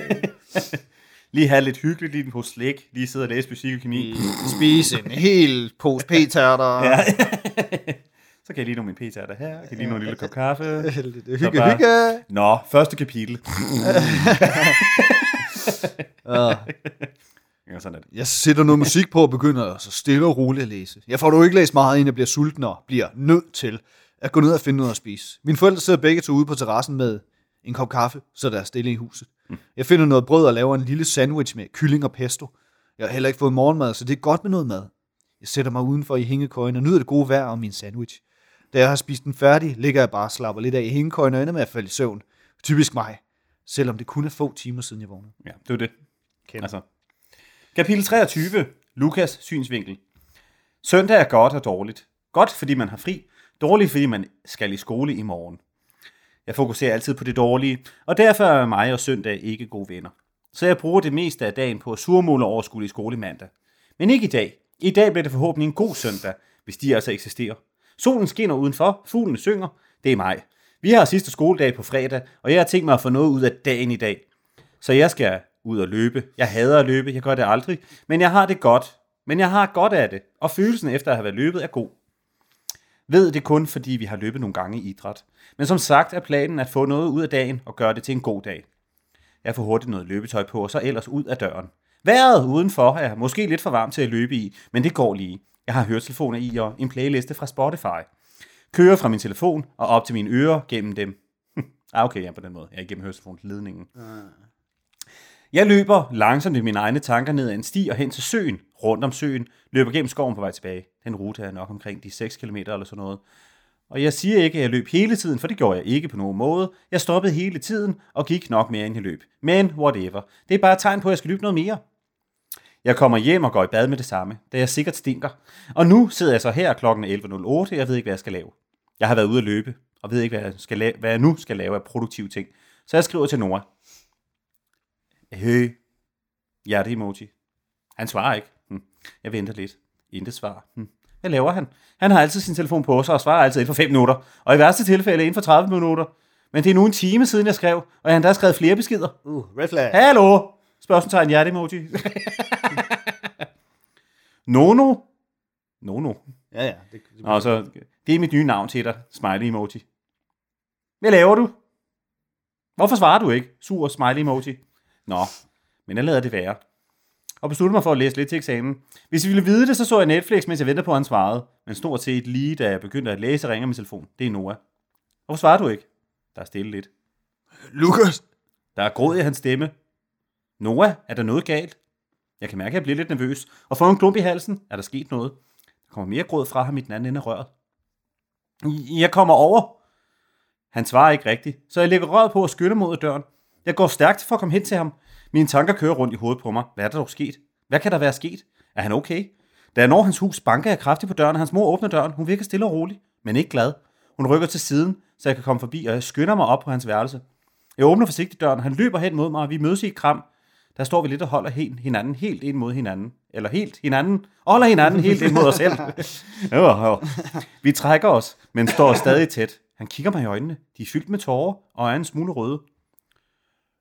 Lige have lidt hyggeligt lige på slik. Lige sidde og læse fysik og kemi. Spise en hel pose p-tærter. Ja. Så kan jeg lige nå min p-tærter her. Jeg kan lige nå en lille kop kaffe. Lidt hygge, bare- hygge. Nå, første kapitel. Uh, Ja, sådan er det. Jeg sætter noget musik på og begynder så stille og roligt at læse. Jeg får dog ikke læst meget, inden jeg bliver sulten og bliver nødt til at gå ned og finde noget at spise. Mine forældre sidder begge to ude på terrassen med en kop kaffe, så der er stille i huset. Jeg finder noget brød og laver en lille sandwich med kylling og pesto. Jeg har heller ikke fået morgenmad, så det er godt med noget mad. Jeg sætter mig udenfor i hængekøjen og nyder det gode vejr og min sandwich. Da jeg har spist den færdig, ligger jeg bare og slapper lidt af i hængekøjen og ender med at falde i søvn. Typisk mig, selvom det kun er få timer siden jeg vågnede. Ja, det er det. Kender. Altså. Kapitel 23. Lukas synsvinkel. Søndag er godt og dårligt. Godt, fordi man har fri. Dårligt, fordi man skal i skole i morgen. Jeg fokuserer altid på det dårlige, og derfor er mig og søndag ikke gode venner. Så jeg bruger det meste af dagen på at surmule over i skole mandag. Men ikke i dag. I dag bliver det forhåbentlig en god søndag, hvis de altså eksisterer. Solen skinner udenfor, fuglene synger. Det er mig. Vi har sidste skoledag på fredag, og jeg har tænkt mig at få noget ud af dagen i dag. Så jeg skal ud og løbe. Jeg hader at løbe, jeg gør det aldrig, men jeg har det godt. Men jeg har godt af det, og følelsen efter at have været løbet er god. Ved det kun, fordi vi har løbet nogle gange i idræt. Men som sagt er planen at få noget ud af dagen og gøre det til en god dag. Jeg får hurtigt noget løbetøj på, og så ellers ud af døren. Vejret udenfor er måske lidt for varmt til at løbe i, men det går lige. Jeg har høretelefoner i og en playliste fra Spotify. Kører fra min telefon og op til mine ører gennem dem. ah, okay, ja, på den måde. Jeg er igennem høretelefonledningen. Jeg løber langsomt i mine egne tanker ned ad en sti og hen til søen. Rundt om søen. Løber gennem skoven på vej tilbage. Den rute er nok omkring de 6 km eller sådan noget. Og jeg siger ikke, at jeg løb hele tiden, for det gjorde jeg ikke på nogen måde. Jeg stoppede hele tiden og gik nok mere end jeg løb. Men whatever. Det er bare et tegn på, at jeg skal løbe noget mere. Jeg kommer hjem og går i bad med det samme, da jeg sikkert stinker. Og nu sidder jeg så her klokken 11.08, jeg ved ikke, hvad jeg skal lave. Jeg har været ude at løbe, og ved ikke, hvad jeg, skal lave, hvad jeg nu skal lave af produktive ting. Så jeg skriver til Nora. Hey. Hjerte-emoji. Han svarer ikke. Hm. Jeg venter lidt. Intet svar. Hm. Hvad laver han? Han har altid sin telefon på sig og svarer altid inden for 5 minutter. Og i værste tilfælde inden for 30 minutter. Men det er nu en time siden, jeg skrev, og jeg har endda skrevet flere beskeder. Uh, red flag. Hallo? Spørgsmålstegn hjerte-emoji. Nono? Nono. Ja, ja. Det, det, Og så, det er mit nye navn til dig. Smiley emoji. Hvad laver du? Hvorfor svarer du ikke? Sur smiley emoji. Nå, men jeg lader det være. Og besluttede mig for at læse lidt til eksamen. Hvis I ville vide det, så så jeg Netflix, mens jeg ventede på, at han svarede. Men stort set lige da jeg begyndte at læse, ringer min telefon. Det er Noah. Hvorfor svarer du ikke? Der er stille lidt. Lukas! Der er gråd i hans stemme. Noah, er der noget galt? Jeg kan mærke, at jeg bliver lidt nervøs. Og får en klump i halsen. Er der sket noget? Der kommer mere gråd fra ham i den anden ende af røret. Jeg kommer over. Han svarer ikke rigtigt, så jeg lægger røret på og skynder mod døren. Jeg går stærkt for at komme hen til ham. Mine tanker kører rundt i hovedet på mig. Hvad er der dog sket? Hvad kan der være sket? Er han okay? Da jeg når hans hus, banker jeg kraftigt på døren, og hans mor åbner døren. Hun virker stille og rolig, men ikke glad. Hun rykker til siden, så jeg kan komme forbi, og jeg skynder mig op på hans værelse. Jeg åbner forsigtigt døren, han løber hen mod mig, og vi mødes i et kram. Der står vi lidt og holder hinanden helt ind mod hinanden. Eller helt hinanden. Holder hinanden helt ind mod os selv. jo, jo. Vi trækker os, men står stadig tæt. Han kigger mig i øjnene. De er fyldt med tårer og er en smule røde.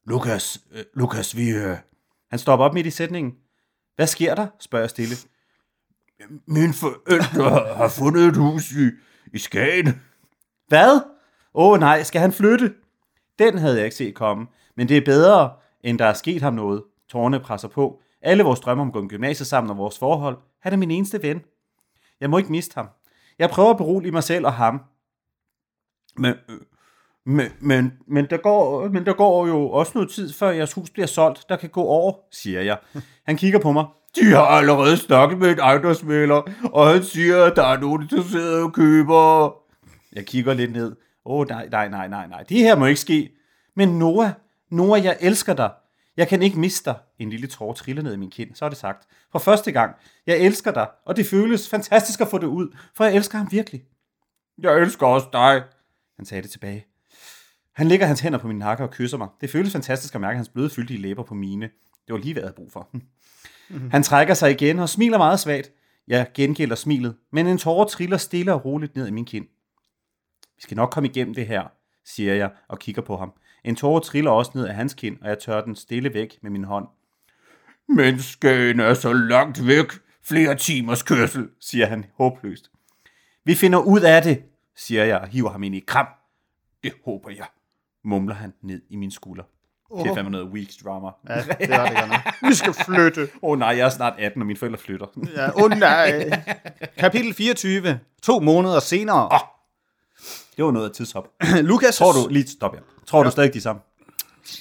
Lukas, øh, Lukas, vi... Øh... Han stopper op midt i sætningen. Hvad sker der? spørger jeg stille. Mine forældre har fundet et hus i, i Skagen. Hvad? Åh oh, nej, skal han flytte? Den havde jeg ikke set komme, men det er bedre, end der er sket ham noget. Tårne presser på. Alle vores drømme om at gå i gymnasiet sammen og vores forhold. Han er min eneste ven. Jeg må ikke miste ham. Jeg prøver at berolige mig selv og ham. Men, men, men, men, der går, men der går jo også noget tid, før jeres hus bliver solgt. Der kan gå år, siger jeg. Han kigger på mig. De har allerede snakket med en ejendomsmælder, og han siger, at der er nogen interesserede køber. Jeg kigger lidt ned. Åh, oh, nej, nej, nej, nej, nej. Det her må ikke ske. Men Noah, Noah, jeg elsker dig. Jeg kan ikke miste dig. En lille tår triller ned i min kind, så er det sagt. For første gang. Jeg elsker dig, og det føles fantastisk at få det ud, for jeg elsker ham virkelig. Jeg elsker også dig. Han sagde det tilbage. Han lægger hans hænder på min nakke og kysser mig. Det føles fantastisk at mærke hans bløde fyldige læber på mine. Det var lige, hvad jeg havde brug for. Mm-hmm. Han trækker sig igen og smiler meget svagt. Jeg gengælder smilet, men en tårer triller stille og roligt ned i min kind. Vi skal nok komme igennem det her, siger jeg og kigger på ham. En tårer triller også ned af hans kind, og jeg tør den stille væk med min hånd. Men Skagen er så langt væk. Flere timers kørsel, siger han håbløst. Vi finder ud af det, siger jeg og hiver ham ind i kram. Det håber jeg, mumler han ned i min skulder. Det er fandme noget weeks drama. Ja, det er det godt nok. Vi skal flytte. Åh oh, nej, jeg er snart 18, og mine forældre flytter. Ja, åh oh, nej. Kapitel 24. To måneder senere. Oh, det var noget af tidshop. Lukas... Tror du, lige stop jer. Tror ja. du stadig de er sammen?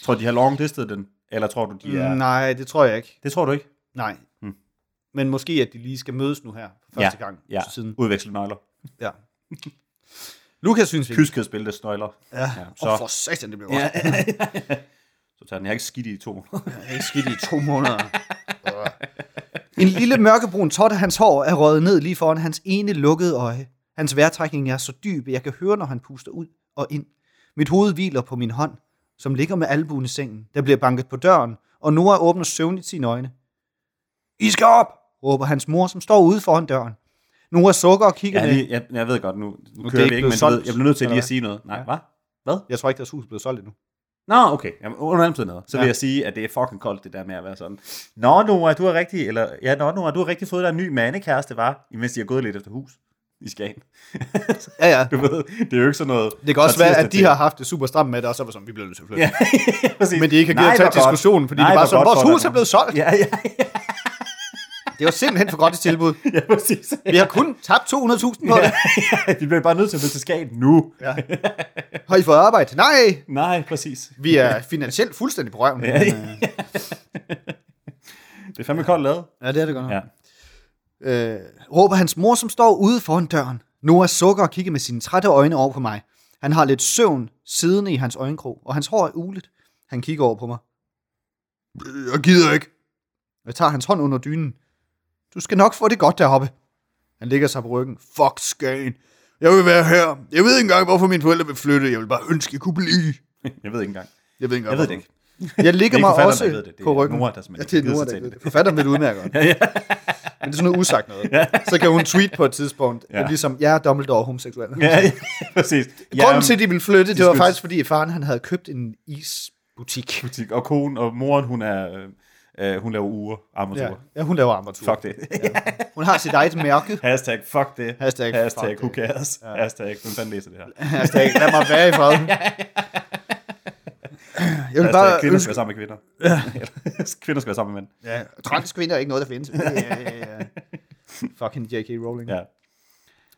Tror du, de har long distet den? Eller tror du, de er... Nej, det tror jeg ikke. Det tror du ikke? Nej. Hmm. Men måske, at de lige skal mødes nu her for første ja, gang. Ja, siden. udveksle nøgler. Ja. Lukas synes vi... Kyskhedsspil, det snøgler. Ja, ja så... Oh, for satan, det bliver godt. Ja. så tager den. Jeg har ikke skidt i to måneder. jeg har ikke skidt i to måneder. en lille mørkebrun tot af hans hår er røget ned lige foran hans ene lukkede øje. Hans vejrtrækning er så dyb, at jeg kan høre, når han puster ud og ind. Mit hoved hviler på min hånd, som ligger med albuen i sengen. Der bliver banket på døren, og Nora åbner søvnligt sine øjne. I skal op, råber hans mor, som står ude foran døren. Nora sukker og kigger ja. Lige, jeg, jeg ved godt, nu, nu kører vi ikke, men solgt, ved, jeg bliver nødt til lige at sige noget. Nej, ja. hvad? Hvad? Jeg tror ikke, deres hus er blevet solgt endnu. Nå, okay. Jamen, under andet noget. Så ja. vil jeg sige, at det er fucking koldt, det der med at være sådan. Nå, Nora, du har rigtig, eller, ja, nå, Nora, du har rigtig fået dig en ny mandekæreste, var, imens de har gået lidt efter hus i Skagen. ja, ja. Du ved, det er jo ikke sådan noget... Det kan også være, at de har haft det super stramt med det, og så var sådan, vi bliver nødt til at flytte. ja, præcis. Men de ikke har givet at tage diskussionen, fordi Nej, det var sådan, vores hus er blevet solgt. Ja, ja, ja. Det var simpelthen for godt et tilbud. ja, præcis. Vi har kun tabt 200.000 på det. ja, vi bliver bare nødt til at flytte til Skagen nu. Ja. Har I fået arbejde? Nej. Nej, præcis. Vi er finansielt fuldstændig på røven. Ja, ja. det er fandme koldt lavet. Ja, det er det godt nok. Ja. Øh, råber hans mor, som står ude foran døren. Noah sukker og kigger med sine trætte øjne over på mig. Han har lidt søvn siddende i hans øjenkrog, og hans hår er ulet. Han kigger over på mig. Jeg gider ikke. Jeg tager hans hånd under dynen. Du skal nok få det godt deroppe. Han ligger sig på ryggen. Fuck Skagen. Jeg vil være her. Jeg ved ikke engang, hvorfor mine forældre vil flytte. Jeg vil bare ønske, jeg kunne blive. Jeg ved ikke engang. Jeg ved ikke engang, jeg ved det ikke. Jeg ligger mig også det. Det på ryggen. Nora, der ja, det er Nora, der det. Forfatteren vil udmærke ja, ja. Men det er sådan noget usagt noget. Ja. Så kan hun tweet på et tidspunkt. Ja. Det ligesom, jeg er Dumbledore homoseksuel. Ja, ja, præcis. Grunden til, at de ville flytte, det var faktisk, fordi faren han havde købt en isbutik. Butik. Og konen og moren, hun er... Uh, hun laver uger, armaturer. Ja, ja, hun laver armaturer. Fuck det. ja. Hun har sit eget mærke. Hashtag fuck det. Hashtag, Hashtag fuck who cares. Ja. Hashtag, hvem fanden læser det her? Hashtag, lad mig være i fred. Jeg vil bare kvinder skal være sammen med kvinder. Ja. kvinder skal være sammen med mænd. Ja, transkvinder er ikke noget, der findes. Ja, ja, ja. Fucking J.K. Rowling. Ja.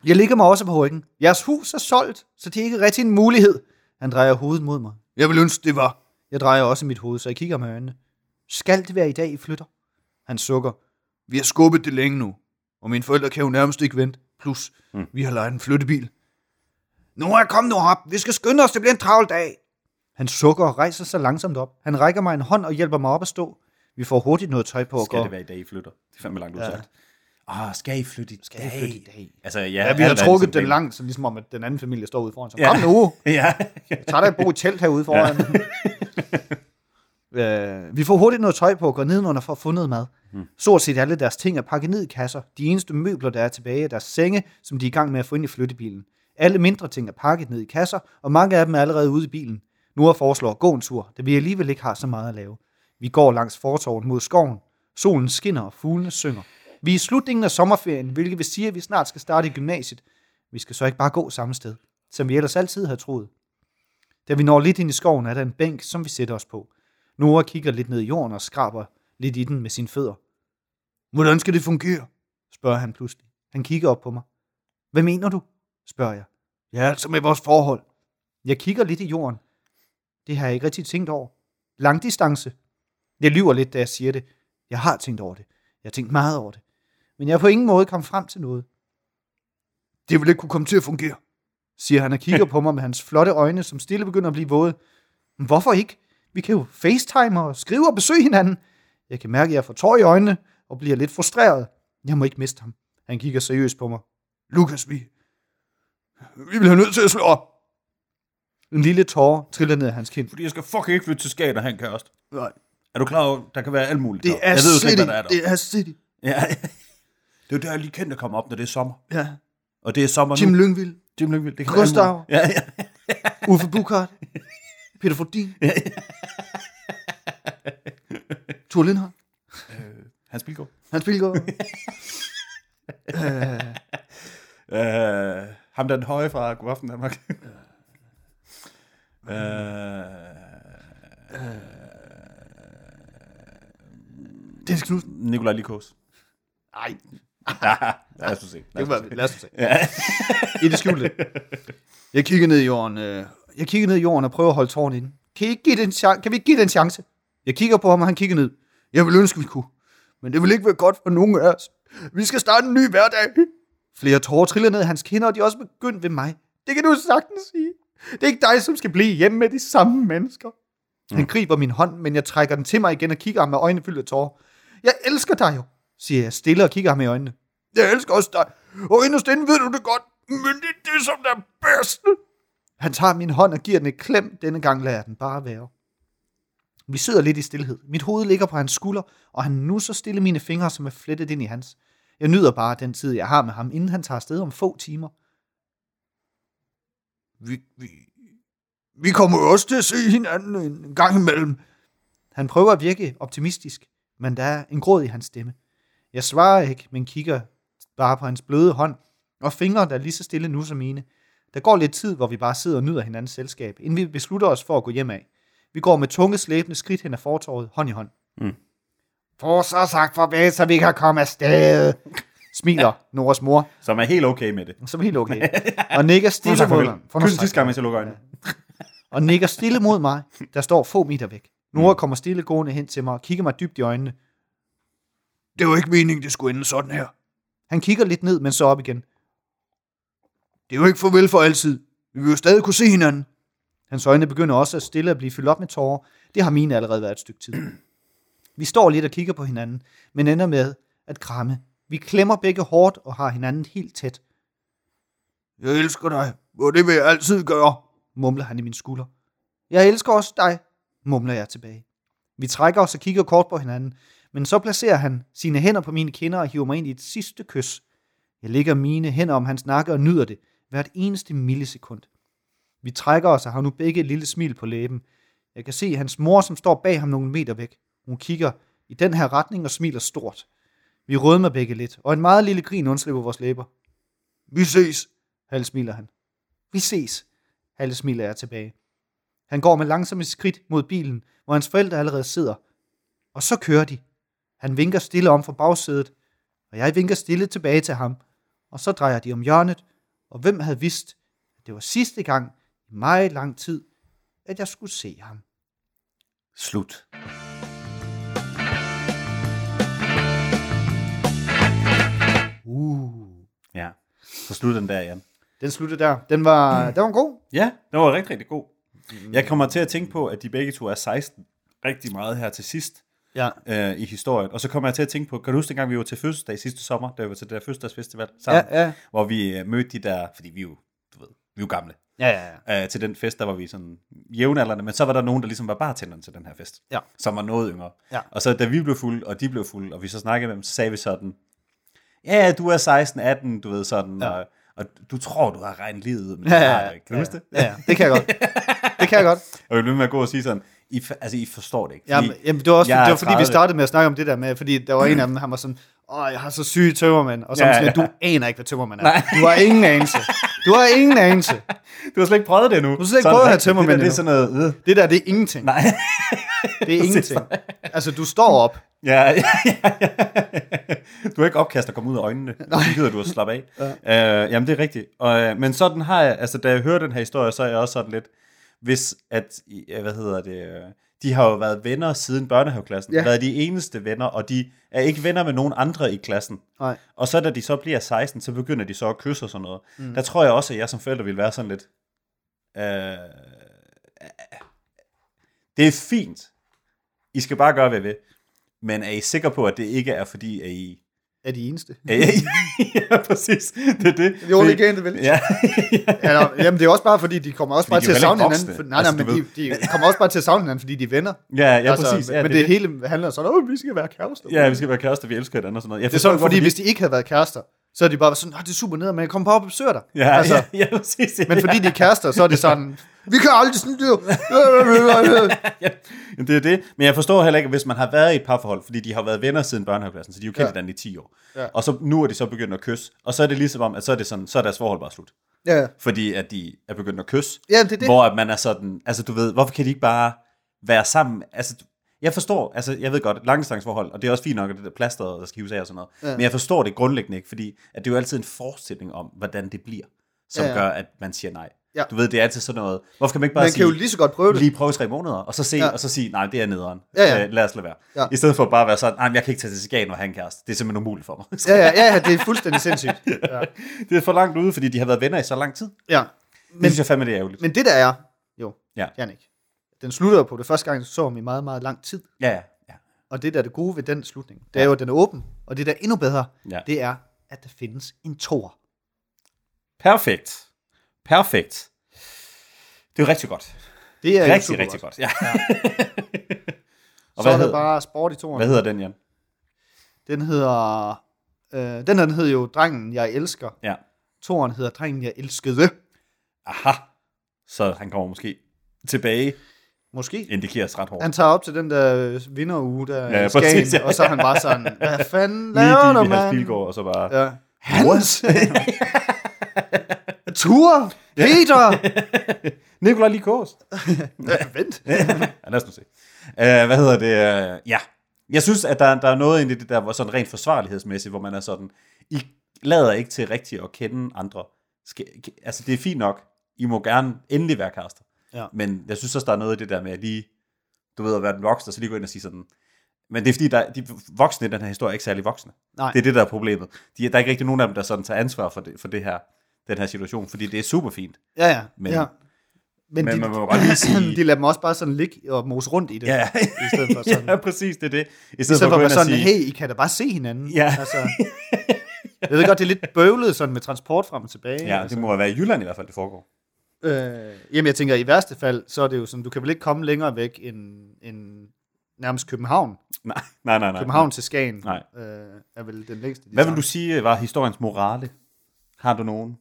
Jeg ligger mig også på ryggen. Jeres hus er solgt, så det er ikke rigtig en mulighed. Han drejer hovedet mod mig. Jeg vil ønske, det var. Jeg drejer også mit hoved, så jeg kigger med øjnene. Skal det være i dag, I flytter? Han sukker. Vi har skubbet det længe nu, og mine forældre kan jo nærmest ikke vente. Plus, mm. vi har lejet en flyttebil. Nu er jeg kommet nu op. Vi skal skynde os, det bliver en travl dag. Han sukker og rejser sig langsomt op. Han rækker mig en hånd og hjælper mig op at stå. Vi får hurtigt noget tøj på og Skal går. det være i dag, I flytter? Det er fandme langt udsagt. Ja. Ah, skal I flytte i skal dag? Skal I flytte i dag? Altså, ja, ja vi har trukket den langt, så ligesom om, at den anden familie står ude foran. Så, ja. kom nu! ja. Tag dig et bo i telt herude foran. Ja. uh, vi får hurtigt noget tøj på går nedenunder for at få noget mad. Hmm. Stort set alle deres ting er pakket ned i kasser. De eneste møbler, der er tilbage, er deres senge, som de er i gang med at få ind i flyttebilen. Alle mindre ting er pakket ned i kasser, og mange af dem er allerede ude i bilen. Nu er foreslår at gå en tur, da vi alligevel ikke har så meget at lave. Vi går langs fortorven mod skoven. Solen skinner, og fuglene synger. Vi er i slutningen af sommerferien, hvilket vil sige, at vi snart skal starte i gymnasiet. Vi skal så ikke bare gå samme sted, som vi ellers altid har troet. Da vi når lidt ind i skoven, er der en bænk, som vi sætter os på. Nora kigger lidt ned i jorden og skraber lidt i den med sine fødder. Hvordan skal det fungere? spørger han pludselig. Han kigger op på mig. Hvad mener du? spørger jeg. Ja, altså med vores forhold. Jeg kigger lidt i jorden. Det har jeg ikke rigtig tænkt over. Langdistance. Jeg lyver lidt, da jeg siger det. Jeg har tænkt over det. Jeg har tænkt meget over det. Men jeg har på ingen måde kommet frem til noget. Det vil ikke kunne komme til at fungere, siger han og kigger på mig med hans flotte øjne, som stille begynder at blive våde. Men hvorfor ikke? Vi kan jo facetime og skrive og besøge hinanden. Jeg kan mærke, at jeg får tår i øjnene og bliver lidt frustreret. Jeg må ikke miste ham. Han kigger seriøst på mig. Lukas, vi... Vi bliver nødt til at slå op. En lille tårer triller ned af hans kind. Fordi jeg skal fucking ikke flytte til Skagen og have en kæreste. Nej. Er du klar over, der kan være alt muligt Det er jeg ved city. ikke, hvad der er der. Det er city. Ja. Det er jo der, jeg lige kendt at komme op, når det er sommer. Ja. Og det er sommer Jim nu. Lyngvild. Jim Lyngvild. Det kan Gustav. Ja, ja. Uffe Bukart. Peter Fordin. Thor Lindholm. Øh, Hans Bilgaard. Hans Bilgaard. Øh, ham der er den høje fra Godaften Danmark. øh, Dennis Knudsen. Nikolaj Likos. Nej. Lad os se. Det var, lad os se. Ja. I det skjulte. Jeg kigger ned i jorden. Øh, jeg kigger ned i jorden og prøver at holde tårnen inde. Kan, I ikke give det en chance? kan vi ikke give det en chance? Jeg kigger på ham, og han kigger ned. Jeg vil ønske, vi kunne. Men det vil ikke være godt for nogen af os. Vi skal starte en ny hverdag. Flere tårer triller ned hans kinder, og de er også begyndt ved mig. Det kan du sagtens sige. Det er ikke dig, som skal blive hjemme med de samme mennesker. Mm. Han griber min hånd, men jeg trækker den til mig igen og kigger ham med øjnene fyldt af tårer. Jeg elsker dig jo, siger jeg stille og kigger ham i øjnene. Jeg elsker også dig, og inderst inde ved du det godt, men det er det, som der er bedst. Han tager min hånd og giver den et klem. Denne gang lader jeg den bare være. Vi sidder lidt i stillhed. Mit hoved ligger på hans skulder, og han nu så stille mine fingre, som er flettet ind i hans. Jeg nyder bare den tid, jeg har med ham, inden han tager afsted om få timer. Vi, vi, vi kommer også til at se hinanden en gang imellem. Han prøver at virke optimistisk, men der er en gråd i hans stemme. Jeg svarer ikke, men kigger bare på hans bløde hånd, og fingre, der er lige så stille nu som mine. Der går lidt tid, hvor vi bare sidder og nyder hinandens selskab, inden vi beslutter os for at gå hjem af. Vi går med tunge, slæbende skridt hen ad fortorvet, hånd i hånd. Mm. Få så sagt farvel, så vi kan komme afsted. Smiler Noras mor. Som er helt okay med det. Som er helt okay. Og nikker stille mod mig. Sidste gang, mens jeg lukker øjnene. Og nikker stille mod mig, der står få meter væk. Nora kommer stille gående hen til mig og kigger mig dybt i øjnene. Det var ikke meningen, det skulle ende sådan her. Han kigger lidt ned, men så op igen. Det er jo ikke farvel for altid. Vi vil jo stadig kunne se hinanden. Hans øjne begynder også at stille at blive fyldt op med tårer. Det har mine allerede været et stykke tid. Vi står lidt og kigger på hinanden, men ender med at kramme. Vi klemmer begge hårdt og har hinanden helt tæt. Jeg elsker dig, og det vil jeg altid gøre, mumler han i min skulder. Jeg elsker også dig, mumler jeg tilbage. Vi trækker os og kigger kort på hinanden, men så placerer han sine hænder på mine kinder og hiver mig ind i et sidste kys. Jeg lægger mine hænder om hans nakke og nyder det hvert eneste millisekund. Vi trækker os og har nu begge et lille smil på læben. Jeg kan se hans mor, som står bag ham nogle meter væk. Hun kigger i den her retning og smiler stort. Vi rødmer begge lidt, og en meget lille grin undslipper vores læber. Vi ses, Halle smiler han. Vi ses, Halle smiler jeg tilbage. Han går med langsomme skridt mod bilen, hvor hans forældre allerede sidder. Og så kører de. Han vinker stille om fra bagsædet, og jeg vinker stille tilbage til ham. Og så drejer de om hjørnet, og hvem havde vidst, at det var sidste gang i meget lang tid, at jeg skulle se ham. Slut. Uh. Ja. Så slutter den der, Jan. Den sluttede der. Den var, den var god. Ja, den var rigtig, rigtig god. Jeg kommer til at tænke på, at de begge to er 16 rigtig meget her til sidst Ja. øh, i historien. Og så kommer jeg til at tænke på, kan du huske dengang, vi var til fødselsdag sidste sommer, da vi var til det der fødselsdagsfestival sammen, Ja, ja. hvor vi øh, mødte de der, fordi vi jo, du ved, vi er jo gamle, Ja, ja, ja. øh, til den fest, der var vi sådan jævnaldrende, men så var der nogen, der ligesom var bartenderen til den her fest, Ja. som var noget yngre. Ja. Og så da vi blev fulde, og de blev fulde, og vi så snakkede med dem, så sagde vi sådan, ja, du er 16-18, du ved sådan, Ja. og, og du tror, du har regnet livet ud, men Ja, det har du ikke. Kan Ja, du huske det? ja, ja. Det kan jeg godt. Det kan jeg godt. Og jeg blev med at gå og sige sådan, I, altså, I forstår det ikke. Jamen, fordi jamen, det var, også, det er var fordi, vi 30. startede med at snakke om det der med, fordi der var en af dem, han var sådan, åh, jeg har så syge tømmermænd, og så Ja, sådan, ja. du aner ikke, hvad tømmermænd er. Nej. Du har ingen anelse. Du har ingen anelse. Du har slet ikke prøvet det endnu. Du har slet ikke Sådan prøvet at have tømmermænd Det, der, det er sådan noget... Øh. Det der, det er ingenting. Nej. Det er ingenting. Altså, du står op. Ja, ja, ja, ja. Du har ikke opkast at komme ud af øjnene. Nej. Det gider du at slappe af. Ja. Uh, jamen, det er rigtigt. Og, øh, men sådan har jeg, altså da jeg hører den her historie, så er jeg også sådan lidt, hvis at, hvad hedder det, øh, de har jo været venner siden børnehaveklassen, Ja. været de eneste venner, og de er ikke venner med nogen andre i klassen. Nej. Og så da de så bliver 16, så begynder de så at kysse og sådan noget. Mm. Der tror jeg også, at jeg som forælder vil være sådan lidt, øh, det er fint. I skal bare gøre, hvad I vil. Men er I sikre på, at det ikke er fordi, at I... Er de eneste. Ja, ja, ja, præcis. Det er det. Only game, the village. Ja. ja, jamen, det er også bare fordi, de kommer også Fordi bare til er at jo savne hinanden. For, nej, nej, Altså, men du de, de kommer også bare til at savne hinanden, fordi de er venner. Ja, ja, præcis. Men, Ja, men det det, er hele handler sådan, at vi skal være kærester. Ja, vi skal være kærester, vi elsker hinanden og sådan noget. Jeg Det er sådan, fordi hvis de ikke havde været kærester, så er de bare sådan, "Åh, det er super ned, men jeg kommer bare op og besøger dig. Ja, altså, ja, ja, præcis. Ja, Men fordi de er kærester, så er det sådan, vi kan aldrig sådan det. Jamen, det er det. Men jeg forstår heller ikke, hvis man har været i et parforhold, fordi de har været venner siden børnehaveklassen, så de er jo kendt Ja. ja. hinanden i 10 år. Ja. Og så nu er de så begyndt at kysse, og så er det ligesom om, at så er, det sådan, så er deres forhold bare slut. Ja. Fordi at de er begyndt at kysse. Ja, det er det. Hvor at man er sådan, altså du ved, hvorfor kan de ikke bare være sammen? Altså, Jeg forstår, altså jeg ved godt, langdistanceforhold, og det er også fint nok, at det der plaster, der skal hives af og sådan noget. Ja. Ja. Men jeg forstår det grundlæggende ikke, fordi at det er jo altid en forestilling om, hvordan det bliver, som Ja, ja, ja. ja. gør, at man siger nej. Ja. Du ved, det er altid sådan noget. Hvorfor kan man ikke bare Man sige, kan jo lige så godt prøve det. lige prøve tre måneder, og så se, Ja. ja. og så sige, nej, det er nederen. Ja, ja. Øh, lad os lade være. Ja. I stedet for bare at være sådan, nej, jeg kan ikke tage til Skagen og have en kæreste. Det er simpelthen umuligt for mig. Ja, ja, ja, ja, det er fuldstændig sindssygt. Ja. det er for langt ude, fordi de har været venner i så lang tid. ja. Men, det synes jeg fandme, det er ærgerligt. Men det der er, jo, Ja. Janik, den slutter på det første gang, du så ham i meget, meget lang tid. Ja, ja. ja. Og det der er det gode ved den slutning, det er jo, at den er åben. Og det der er endnu bedre, Ja. det er, at der findes en tor. Perfekt. Perfekt. Det er rigtig godt. Det er rigtig, rigtig godt. godt. Ja. Og så er der bare sport i toren. Hvad hedder den, Jan? Den hedder... Øh, den her den hedder jo Drengen, jeg elsker. Ja. Toren hedder Drengen, jeg elskede. Aha. Så han kommer måske tilbage. Måske. Indikeres ret hårdt. Han tager op til den der vinderuge, der Ja, ja, Skagen, præcis, ja. og så er han bare sådan, hvad fanden Lige laver du, i mand? bilgård, og så bare... Ja. Hans! Ture! Peter! Nikolaj Likos. Ja, Vent. ja, lad os nu se. Uh, hvad hedder det? Uh, ja. Jeg synes, at der, der er noget i det der, hvor sådan rent forsvarlighedsmæssigt, hvor man er sådan, I lader ikke til rigtigt at kende andre. Skal, altså, det er fint nok. I må gerne endelig være kærester. Ja. Men jeg synes også, der er noget i det der med at lige, du ved, at være den voksne, og så lige gå ind og sige sådan, men det er fordi, der, de voksne i den her historie er ikke særlig voksne. Nej. Det er det, der er problemet. De, der er ikke rigtig nogen af dem, der sådan tager ansvar for det, for det her, den her situation, fordi det er super fint. Ja, ja. Men- ja. Men, men de, man må godt lige sige- de lader dem også bare sådan ligge og mose rundt i det. Ja, I stedet for sådan. ja, præcis, det er det. I I stedet for, gå at sådan, sige- hey, I kan da bare se hinanden. Ja. Altså, jeg ved godt, det er lidt bøvlet sådan med transport frem og tilbage. Ja, altså. det må være i Jylland i hvert fald, det foregår. Øh, jamen, jeg tænker, i værste fald, så er det jo sådan, du kan vel ikke komme længere væk end, end nærmest København. Nej, nej, nej. nej. København til Skagen Nej. øh, er vel den længste. Hvad vil du sige var historiens morale? Har du nogen?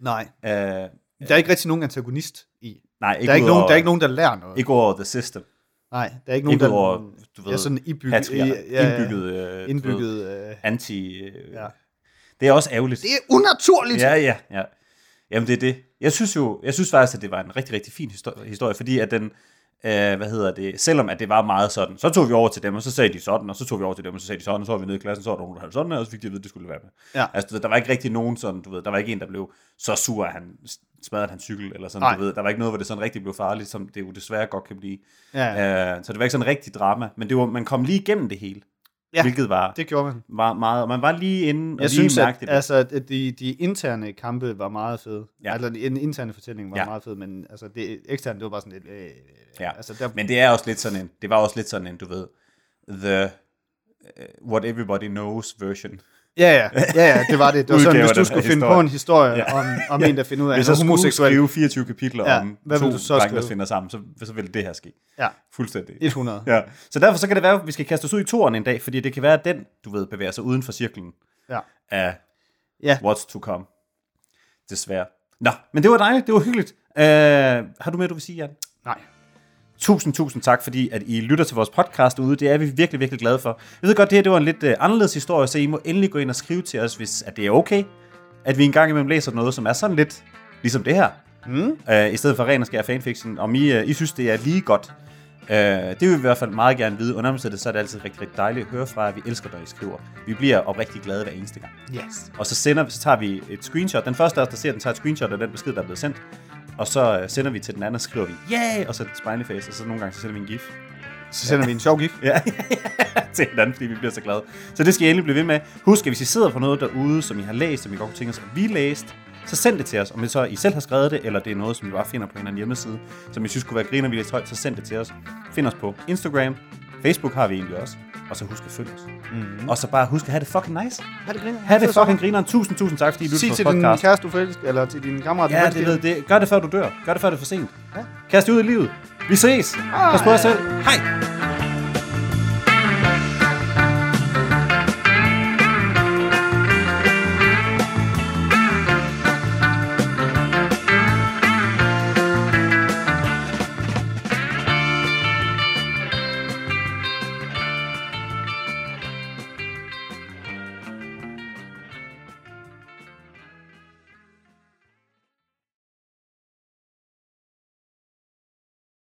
Nej. Uh, Der er ikke rigtig nogen antagonist i. Nej, ikke der, er ikke nogen, der er ikke nogen, der lærer noget. Ikke over the system. Nej, der er ikke nogen, ikke der over, du ved, er sådan ibygget, patriar- ja, indbygget, øh, indbygget ved, øh, anti... Øh, ja. Det er også ærgerligt. Det er unaturligt. Ja, ja, ja. Jamen, det er det. Jeg synes jo, jeg synes faktisk, at det var en rigtig, rigtig fin histo- historie, fordi at den, øh, hvad hedder det, selvom at det var meget sådan, så tog vi over til dem, og så sagde de sådan, og så tog vi over til dem, og så sagde de sådan, og så var vi nede i klassen, så var der nogen, der havde sådan, og så fik de at vide, at det skulle være med. Ja. Altså, der var ikke rigtig nogen sådan, du ved, der var ikke en, der blev så sur, at han smadrede hans cykel, eller sådan, Nej. du ved, der var ikke noget, hvor det sådan rigtig blev farligt, som det jo desværre godt kan blive. Ja. Øh, så det var ikke sådan rigtig drama, men det var, man kom lige igennem det hele, Ja, hvilket var, det gjorde man. var meget, og man var lige inde, og Jeg lige synes, at, det. altså, at de, de interne kampe var meget fede. Ja. Altså, den interne fortælling var Ja. meget fed, men altså, det eksterne, det var bare sådan lidt... Øh, Ja, altså, der, men det er også lidt sådan en, det var også lidt sådan en, du ved, the uh, what everybody knows version. Ja, ja, ja, ja, det var det. Det var sådan, hvis du skulle finde på historie. en historie Ja. om, om en, der finder ud af, Hvis jeg skulle skrive 24 kapitler Ja, om hvad to du så drenge, der finder sammen, så, så ville det her ske. Ja. Fuldstændig. 100. Ja. Så derfor så kan det være, at vi skal kaste os ud i toren en dag, fordi det kan være, at den, du ved, bevæger sig uden for cirklen Ja. af Ja. what's to come. Desværre. Nå, men det var dejligt, det var hyggeligt. Uh, har du mere, du vil sige, Jan? Nej. Tusind, tusind tak, fordi at I lytter til vores podcast ude. Det er vi virkelig, virkelig glade for. Jeg ved godt, det her det var en lidt uh, anderledes historie, så I må endelig gå ind og skrive til os, hvis at det er okay, at vi engang imellem læser noget, som er sådan lidt ligesom det her. Mm. Uh, I stedet for ren og skær fanfiction. Om I, uh, I synes, det er lige godt. Uh, det vil vi i hvert fald meget gerne vide. Under omstændigheder, så er det altid rigtig, rigtig dejligt at høre fra jer. Vi elsker, når I skriver. Vi bliver oprigtigt glade hver eneste gang. Yes. Og så, sender, så tager vi et screenshot. Den første af os, der ser den, tager et screenshot af den besked, der er blevet sendt. Og så øh, sender vi til den anden, og skriver vi, yeah! Og så et smiley face, og så nogle gange så sender vi en gif. Så sender vi en sjov gif. Ja, til hinanden, fordi vi bliver så glade. Så det skal I endelig blive ved med. Husk, at hvis I sidder på noget derude, som I har læst, som I godt kunne tænke os, at vi læst, så send det til os. Om det så I selv har skrevet det, eller det er noget, som I bare finder på en eller anden hjemmeside, som I synes kunne være griner, vi læst højt, så send det til os. Find os på Instagram. Facebook har vi egentlig også. Og så husk at følge os. Mm-hmm. Og så bare husk at have det fucking nice. Ha' det griner. Ha' det fucking grineren. Tusind, tusind tak, fordi I lytter Sig på til vores din podcast. kæreste, du forelsker, eller til din kammerat, du Ja, det ved det. Gør det, før du dør. Gør det, før det er for sent. Ja. Kast det ud i livet. Vi ses. Pas på jer selv. Hej.